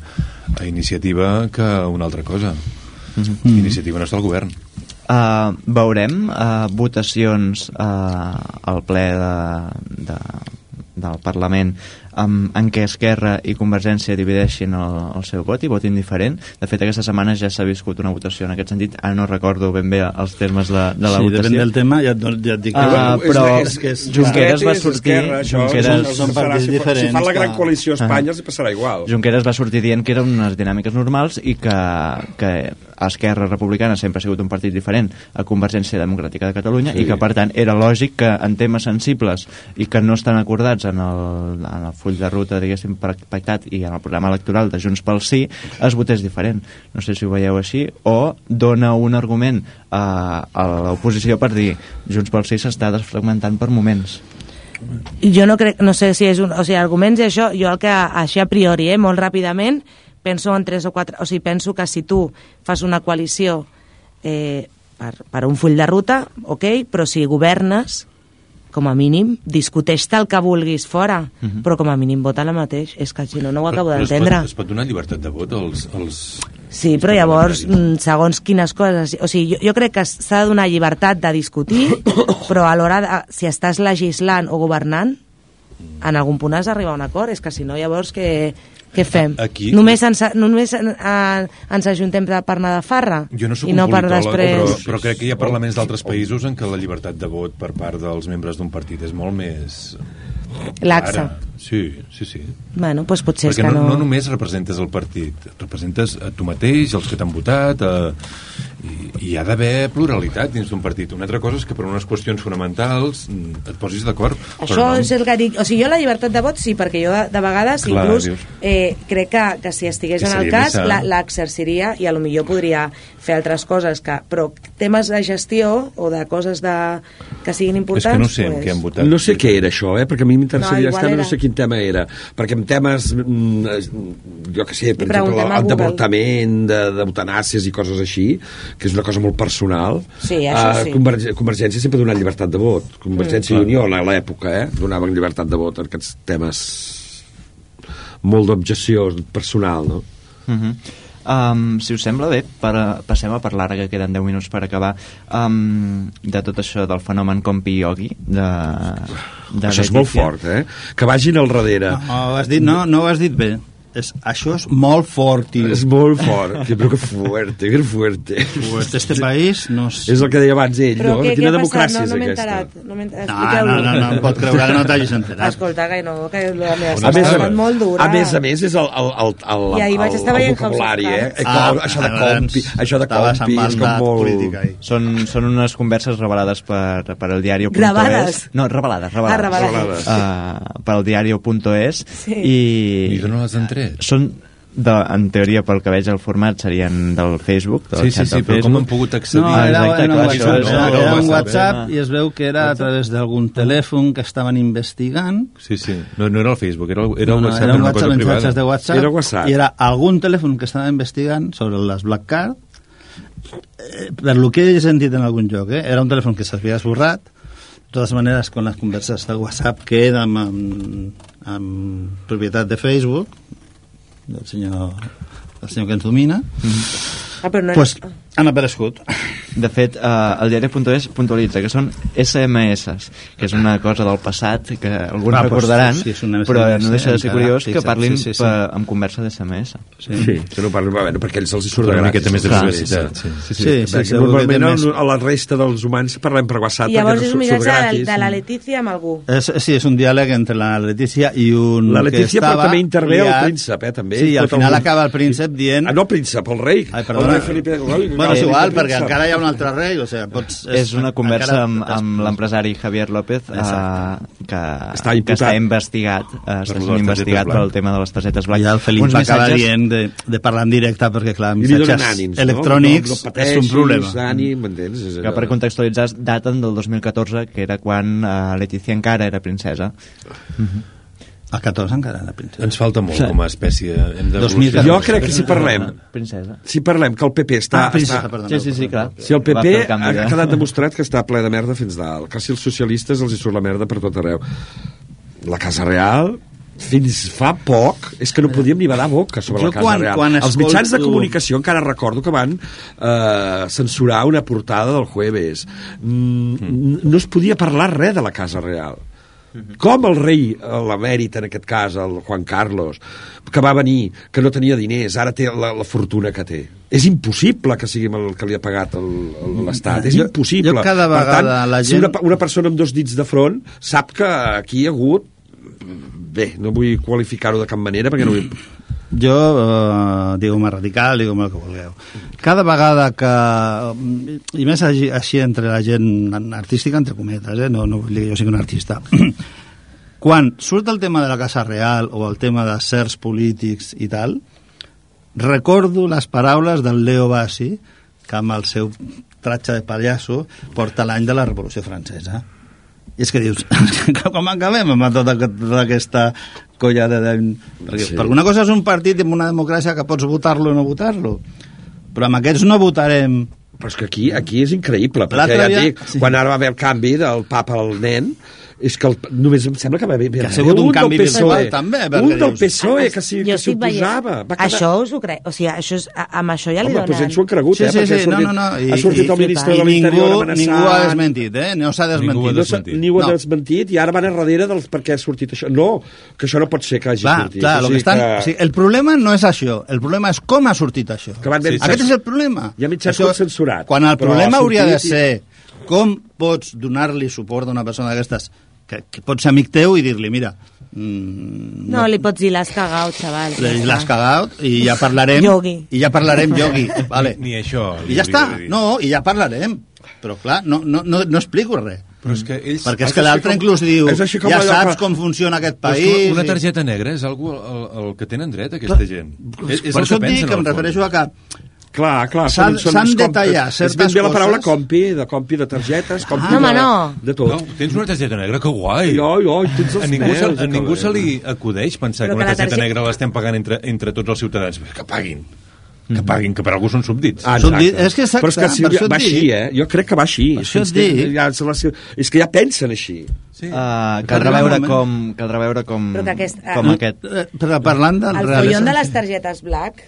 a iniciativa que a una altra cosa. Iniciativa no està al govern. Uh, veurem uh, votacions uh, al ple de, de, del Parlament um, en què Esquerra i Convergència divideixin el, el seu vot i votin diferent. De fet, aquesta setmana ja s'ha viscut una votació en aquest sentit. Ara no recordo ben bé els termes de, de la sí, votació. depèn del tema, ja, ja et dic. Ah, que- però és que és, Junqueras va és sortir- Esquerra, això, Junqueras- són- són partits si fa- Si diferents fan la gran coalició a Ah. Espanya, els hi passarà igual. Junqueras va sortir dient que eren unes dinàmiques normals i que, que Esquerra Republicana sempre ha sigut un partit diferent a Convergència Democràtica de Catalunya Sí. i que, per tant, era lògic que en temes sensibles i que no estan acordats en el, en el full de ruta, diguéssim, pactat i en el programa electoral de Junts pel Sí, es votés diferent. No sé si ho veieu així, o dona un argument a, a l'oposició per dir Junts pel Sí s'està desfragmentant per moments. Jo no crec, no sé si és un... O sigui, arguments i això, jo el que, així a priori, eh, molt ràpidament, penso en tres o quatre... O sigui, penso que si tu fas una coalició eh, per, per un full de ruta, ok, però si governes, com a mínim, discuteix-te el que vulguis fora, però com a mínim vota la mateix. És que si no, no ho acabo Però es pot- d'entendre. Es pot donar llibertat de vot als... als Sí, però llavors, mm, segons quines coses... O sigui, jo, jo crec que s'ha de donar llibertat de discutir, però a l'hora, de, si estàs legislant o governant, en algun punt has d'arribar a un acord. És que si no, llavors què, què fem? Aquí- Només, ens, només en, ens ajuntem per anar de farra? Jo no sóc I un no per després... però, però crec que hi ha parlaments d'altres països en què la llibertat de vot per part dels membres d'un partit és molt més... Laxa. clara. Sí, sí, sí. Bueno, doncs potser és Perquè que no, no... no només representes el partit, representes a tu mateix, els que t'han votat, a... i, i hi ha d'haver pluralitat dins d'un partit. Una altra cosa és que per unes qüestions fonamentals mm, et posis d'acord. Això però no... és el que dic. O sigui, jo la llibertat de vot sí, perquè jo de, de vegades Clar, inclús dius. eh, crec que, que si estigués Que en el cas l'exerciria i a lo millor podria fer altres coses, que, però temes de gestió o de coses de, que siguin És importants... que no sé en pues, què han votat. No sé què era això, eh? perquè a mi m'interessaria No, no, igual no era. sé quin tema era, perquè en temes, mm, jo que sé, per Li exemple, el Google. d'avortament, de- d'eutanàsies i coses així, que és una cosa molt personal, Sí, això eh, sí. Converg Convergència sempre ha donat llibertat de vot, Convergència Mm. i Unió a l'època, eh? donaven llibertat de vot en aquests temes molt d'objecció personal, no? Uh -huh. Um, si us sembla bé, per, passem a parlar, ara que queden 10 minuts per acabar, um, de tot això del fenomen Compi Yogi, de, de Això és molt fort, eh? Que vagin al darrere. No, ho has dit, no, no ho has dit bé és, això és molt fort. Tio. És molt fort, però que fuerte, que fuerte. Pues este país no és... És el que deia abans ell, però no? Què, Quina què democràcia no, no és aquesta? No, no, no, no, no, no pot creure que no t'hagis enterat. Escolta, que no, que la meva a més, a, molt dura. A més a més, és el, el, el, el, I el, el, el, el vocabulari, eh? Ah, això de ah, doncs, compi, això de compi, és com molt... Política, són, són unes converses revelades per, per el diari. Revelades? No, revelades, revelades. Ah, revelades. Uh, per el diari.es sí. i... I jo no les entrei secret. Són de, en teoria, pel que veig el format, serien del Facebook, del sí, sí, sí, però com han pogut accedir? No, era, Exacte, era, clar, era, no, no, era un WhatsApp no. i es veu que era a través d'algun telèfon que estaven investigant. Sí, sí, no, no era el Facebook, era, era no, no, un WhatsApp, era un WhatsApp, una cosa de WhatsApp, era WhatsApp, i era algun telèfon que estava investigant sobre les Black Card, eh, per lo que he sentit en algun lloc, eh? era un telèfon que s'havia esborrat, de totes maneres, con les converses de WhatsApp queden amb, amb, amb propietat de Facebook, del senyor del senyor que ens domina Ah, però no pues, han aparegut De fet, eh, el diari.es puntualitza que són SMS, que és una cosa del passat que alguns Ah, recordaran, sí, una però no deixa de ser curiós que parlin sí, sí, sí. per- amb conversa d'SMS. sí. Sí, que no parlen, bueno, perquè ells els hi surt de una gratis. miqueta més de publicitat, sí. Sí, sí, Perquè segur que normalment té més- a la resta dels humans parlem per WhatsApp I llavors és no un missatge de, de la Letícia amb algú. És, sí, és un diàleg entre la Letícia i un La que Letícia, però també intervé el príncep, eh, també. Sí, al final el- acaba el príncep dient... Ah, no, príncep, el rei. Ai, el perdona. rei Felipe... Ui, Bueno, és el igual, perquè encara hi ha un altre rei, o sigui, pots... És una conversa encara- amb, amb l'empresari Javier López eh, que, Està que està investigat, eh, està sent investigat pel tema de les targetes blanques. Ja el Felip Uns va acabar missatges- dient de, de parlar en directe perquè, clar, I missatges ànims, no? electrònics no, no és un pateixis, problema. Ànim, m'entens? És que per contextualitzar daten del 2014, que era quan eh, Letícia encara era princesa. A 14 encara era princesa. Ens falta molt Sí. com a espècie. Hem 2014. Jo crec que si parlem, Princesa. si parlem que el PP està... Ah, princesa, està perdona. Sí, sí, sí, clar. si el PP el ha, canvi de- ha quedat demostrat que està ple de merda fins dalt, que si els socialistes els hi surt la merda per tot arreu. La Casa Real, fins fa poc, és que no podíem ni badar boca sobre Jo la Casa quan- Real. quan Els mitjans de comunicació encara recordo que van eh, censurar una portada del Jueves. Mm, No es podia parlar res de la Casa Real. Com el rei, l'emèrit en aquest cas, el Juan Carlos, que va venir, que no tenia diners, ara té la, la fortuna que té. És impossible que sigui el que li ha pagat l'Estat, és impossible. jo cada per tant, vegada la si gent- una, una persona amb dos dits de front sap que aquí hi ha hagut bé, no vull qualificar-ho de cap manera perquè no vull... Jo, eh, digueu-me radical, digueu-me el que vulgueu. Cada vegada que... I més així, així entre la gent artística, entre cometes, eh? no, no vull dir que jo sigui un artista. Quan surt el tema de la Casa Real o el tema de certs polítics i tal, recordo les paraules del Leo Bassi, que amb el seu tratge de pallasso porta l'any de la Revolució Francesa. I és que dius, com acabem amb tota, tota aquesta colla de... Perquè Sí. per una cosa és un partit amb una democràcia que pots votar-lo o no votar-lo, però amb aquests no votarem... Però és que aquí, aquí és increïble, perquè ja dia- dic, sí. quan ara va haver el canvi del papa al nen, és que el, només em sembla que va haver, Que ha sigut un del canvi virtual, també, un del PSOE que s'hi que s'hi oposava. Va quedar... Això us ho crec. O sigui, això és, a- amb això ja li Home, donen... doncs ells s'ho han cregut, Sí, eh? sí, perquè sí, ha sortit, no, no, no, i- ha sortit i- el ministre de ningú, l'Interior amenaçant... ningú ha desmentit, eh? No s'ha Ningú desmentit. ha No, s'ha- desmentit. ni ho ha No. desmentit i ara van a darrere dels per què ha sortit això. No, que això no pot ser que hagi Va, sortit. clar, O lo sigui que estan, que- o sigui, el problema no és això, el problema és com ha sortit això. Que van Aquest és el problema. Hi ha mitjans que ho han censurat, Quan el problema ha hauria de ser com pots donar-li suport a una persona d'aquestes que, que pot ser amic teu i dir-li, mira, mm, No, li pots dir l'has cagat, xaval. l'has cagat i ja parlarem Yogi. i ja parlarem yogi vale. Ni això. i ja està, no, i ja parlarem però clar, no, no, no, no explico res Però és que ells... perquè és que l'altre com- inclús diu ja allò saps que- com funciona aquest Però país una targeta negra és algú el, el que tenen dret, aquesta gent. És, és per el això que et dic que em refereixo a que Clar, clar. S'han- són- són s'han els de comp- tallar És certes ben bé la paraula coses. compi, de compi de targetes, compi No, home, de, no. de tot. No, tens una targeta negra, que guai. Jo, jo, i tens els a ningú, se, pèls, a ningú se li acudeix pensar Però que una que la targeta targeta- negra l'estem pagant entre, entre tots els ciutadans. Que paguin. Que paguin, que per algú són subdits. Ah, dit- és que exacte, Però és que si, va dic. així, eh? Jo crec que va així. Per això és, et que, dic. ja, és, la, és que ja pensen així. Sí. Uh, caldrà, veure com, caldrà veure com, Però que aquest- com ah, aquest... Eh, però parlant del El real- follon de les targetes black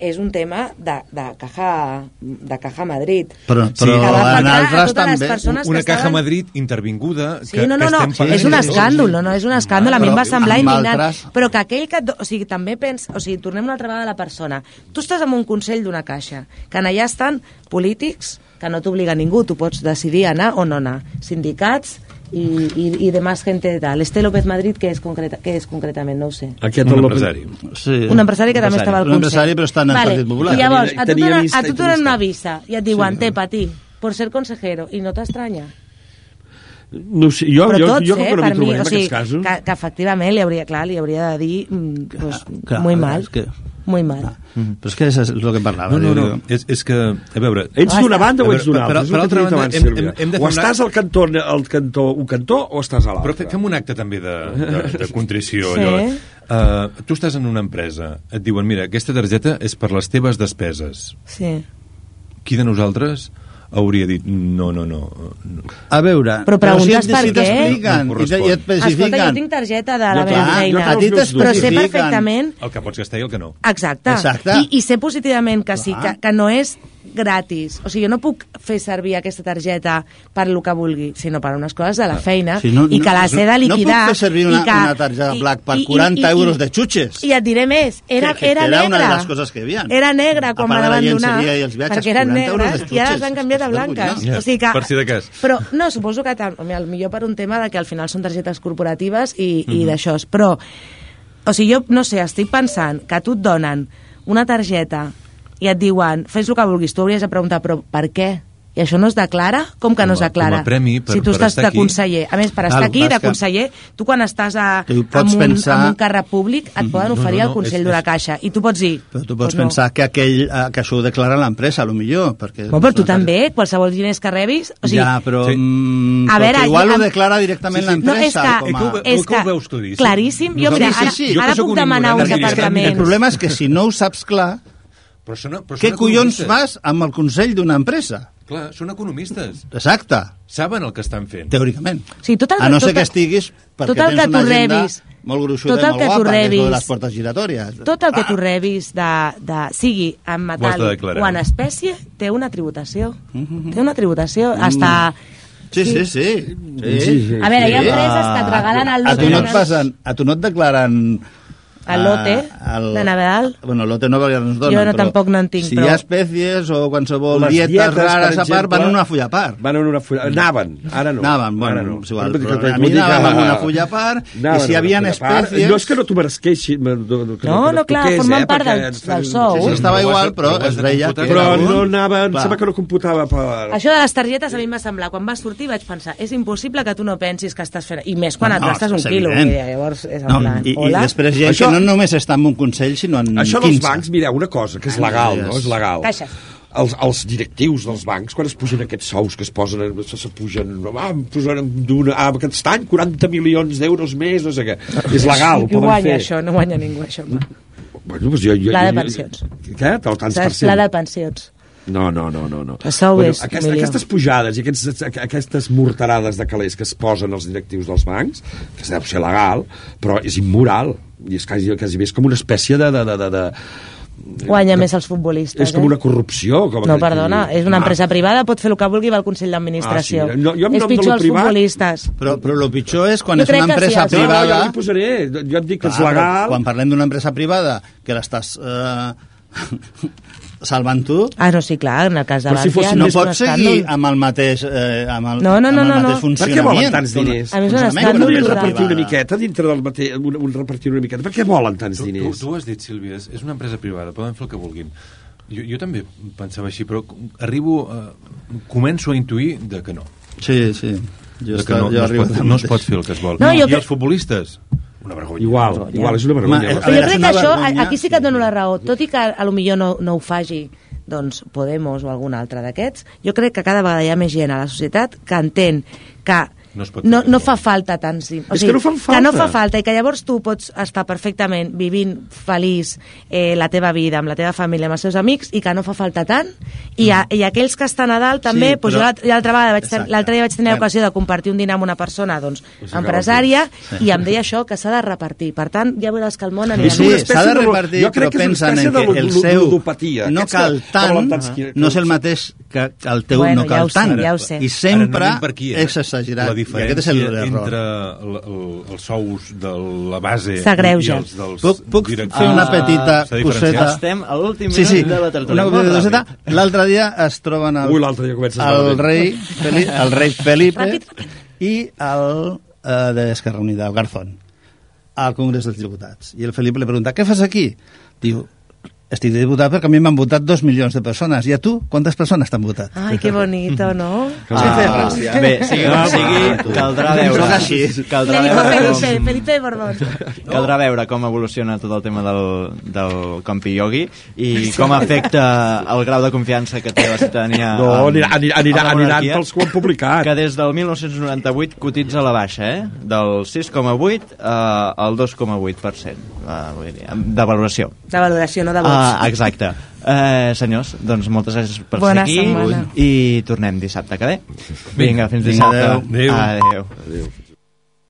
és un tema de, de, caja, de caja Madrid. però, Sí, però que va en altres també una que caja estaven- Madrid intervinguda Sí, que, no, no, que no, estem pagant és un escàndol, no, no, és un escàndol, a mi em va semblar amb indignant. altres- Però que aquell que... O sigui, també pensa... O sigui, tornem una altra vegada a la persona. Tu estàs en un consell d'una caixa, que en allà estan polítics, que no t'obliga ningú, tu pots decidir anar o no anar. Sindicats i, i, i demás gente de tal. Este López Madrid, què és, concreta, què és concretament? No ho sé. Aquest Un el- empresari. sí. Un empresari que també Empresari. estava al Un Consell. empresari, però està en el Partit Popular. I llavors, Tenia- a tu, donen, a tu donen una visa i et diuen, té, patí, por ser consejero, i no t'estranya. No sé, jo, Però jo, tots, jo, eh, que no per mi, o en sigui, casos. que, que efectivament li hauria, clar, li hauria de dir mm, pues, clar, muy mal, és que- muy mal. Però és que és el que parlava. No, no, no. És, és que, a veure... Ets Ah, d'una està. banda o ets d'una altra? Per altra banda, hem- hem- hem de fer O una- estàs al cantó, al cantó, un cantó o estàs a Però l'altre? fe- fem un acte també de, de, de contrició. Sí. Allò. Uh, tu estàs en una empresa, et diuen, mira, aquesta targeta és per les teves despeses. Sí. Qui de nosaltres hauria dit no, no, no? no. A veure... Però preguntes si, per si què? No i, i et especifiquen... Escolta, jo tinc targeta de la feina, a ti però sé perfectament El que pots gastar i el que no. Exacte. Exacte. I, I sé positivament que sí, que, que no és gratis. O sigui, jo no puc fer servir aquesta targeta per lo que vulgui, sinó per unes coses de la feina Sí, no- i que no- les he de no puc liquidar. fer servir una- i que, una targeta black per 40 euros de xutxes. I et diré més, era, Que- que era era negra. una de les coses que hi havia. Era negra quan A me part de la la van donar, llenceria i els viatges, perquè eren 40 euros de negres i ara les xutxes. han canviat a És blanques. vergonyós. O sigui que, Per si de cas. Però, no, suposo que al millor per un tema de que al final són targetes corporatives i, Mhm. i d'això. Però, o sigui, jo, no sé, estic pensant que a tu et donen una targeta i et diuen, fes el que vulguis, tu hauries de preguntar, però per què? I això no es declara? Com que no es Com a- declara? com a premi per- si tu per estàs estar de aquí. conseller. A més, per estar aquí el de que- conseller, tu quan estàs a, amb, un, pensar- amb un càrrec públic et poden No, oferir no, al no, Consell és- d'una caixa. I tu pots dir... Però tu pots "Pues no". pensar que, aquell, eh, que això ho declara l'empresa, a lo millor. Perquè No, però tu també, qualsevol diners que rebis... O sigui, ja, però, Sí. mm, A veure, igual jo- ho declara directament Sí, sí. No, és l'empresa. que, com a... és que veus tu, claríssim. Jo, mira, ara, sí, sí. Ara puc un demanar uns apartaments. El problema és que si no ho saps clar, Però són, però què són collons fas amb el consell d'una empresa? Clar, són economistes. Exacte, Saben el que estan fent. teòricament. Sigui, tot el, a no tot, ser que estiguis perquè tot el tens que una agenda rebis, molt gruixuda tot i el molt que guapa, lo de rebis- les portes giratòries. tot el que tu rebis de, de, sigui en metall o en espècie té una tributació. Mm-hmm. Té una tributació. Hasta... Sí, sí, sí. sí. Sí, sí. A veure, hi ha Sí. empreses que et regalen el A tu no et passen, a tu no et declaren... El lote ah, el- de Nadal. Bueno, lote no perquè no ens donen, Jo no, però tampoc no en tinc, si però- hi ha espècies o qualsevol Les dietes, dietes, rares a part, exemple, van en una fulla a part. Van en una fulla... Anaven, ara no. Anaven, bueno, ara no. és igual, que- però a mi anaven amb una fulla a part, i Anaven si hi havia a espècies... No és que no t'ho meresqueixi... No, No, no, clar, formen part del- del sou. Sí, sí, estava Però has igual, però però es de veia computar. que Però no anaven... Em sembla que no computava per... Això de les targetes a mi em va semblar, quan va sortir vaig pensar, és impossible que tu no pensis que estàs fent... I més quan et gastes un és quilo. Llavors és en No, plan, i, I després gent Això- que no només està en un consell, sinó en Això 15. dels bancs, mireu, una cosa, que és legal, no? És legal. Caixes. Els, els directius dels bancs, quan es pugen aquests sous que es posen, se, se pugen, ah, em posaran d'una, ah, aquest any 40 milions d'euros més, no sé què. És legal, ho poden guanya fer. això? No guanya ningú això. home. Bueno, doncs jo, jo, Pla de jo- pensions. Què? Del tants per cent. Pla de pensions. No, no, no, no. no. Sou és aquest, milió. aquestes pujades i aquests, aquestes morterades de calés que es posen els directius dels bancs, que deu ser legal, però és immoral. I és quasi, quasi bé és com una espècie de... de, de, de, de Guanya més els futbolistes, és com eh? una corrupció. Com No, perdona, és una Ah, empresa privada, pot fer el que vulgui, va al Consell d'Administració. Ah, sí, no, jo és de pitjor lo els privat- futbolistes. Però, però el pitjor és quan Jo és una que sí, empresa els- No, no, jo privada... posaré. Jo et dic que és Clar, legal. Quan parlem d'una empresa privada que l'estàs eh, salvant tu, Ah, no, sí, clar, en el cas de Però si fossin no pots seguir amb el mateix, eh, amb el, No, no, no, amb el no, mateix no. Per què funcionament. volen tants diners? A més, un Funcionament escàndol total. repartir una miqueta dintre del mateix, un, un repartir una miqueta. Per què volen tants Tu, tu, diners? tu ho has dit, Sílvia, és, és una empresa privada, poden fer el que vulguin. Jo, jo també pensava així, però arribo, a, començo a intuir de que no. Sí, sí. Jo, De que està, no, jo no, es arribo pot, no es pot fer el que es vol. No, jo I crec- els futbolistes? Una vergonya. Igual, igual, és una vergonya. Home, la a Però jo veure, crec que una això, vergonya, aquí sí que et dono la raó, tot i que a lo millor no, no ho faci doncs Podemos o algun altre d'aquests, jo crec que cada vegada hi ha més gent a la societat que entén que No es pot no, no fa falta tants diners. És que no fan Que no falta. fa falta. i que llavors tu pots estar perfectament vivint feliç eh, la teva vida amb la teva família, amb els teus amics i que no fa falta tant. I, a, i aquells que estan a dalt també, Sí, doncs però- jo l'altra vegada vaig ten- l'altre dia vaig tenir l'ocasió de compartir un dinar amb una persona doncs, empresària i em deia això, que s'ha de repartir. Per tant ja veuràs que el món Sí, espècie s'ha de repartir, jo crec però pensen en que el seu no cal tant, no és el mateix que que el teu Bueno, no ja cal sé, tant. ja ho sé. I sempre Ara per aquí, eh? és exagerat. La I aquest diferència és l'error. entre el, el, els sous de la base i els dels Puc, puc directius. fer una Ah, petita diferenciat. coseta? Estem a l'últim Sí, minut sí, de la tertúlia. una coseta. ràpid. L'altre dia es troben el, Ui, l'altre dia comences el rei, Feli, el rei Felipe Ràpid, i el eh, d'Esquerra Unida, el Garzón, al Congrés dels Diputats. I el Felipe li pregunta, què fas aquí? Diu, estic de diputat perquè a mi m'han votat dos milions de persones. I a tu, quantes persones t'han votat? Ai, que bonito, no? Ah, bé, sigui com sigui, caldrà veure... Així. Caldrà Le dijo veure Felipe, com, Felipe de Borbón. caldrà veure com evoluciona tot el tema del, del Compi Yogi i com afecta el grau de confiança que té la ciutadania No, anirà, anirà, anirà, la aniran pels que ho han publicat. que des del 1998 cotitza a la baixa, eh? Del 6,8 eh, al 2,8%, uh, vull dir, de valoració. De valoració, no de vots. Ah, exacte. Eh, senyors, doncs moltes gràcies per Bona ser aquí setmana. i tornem dissabte que ve. Vinga, fins dissabte. adéu. Adéu. Adéu. Adéu.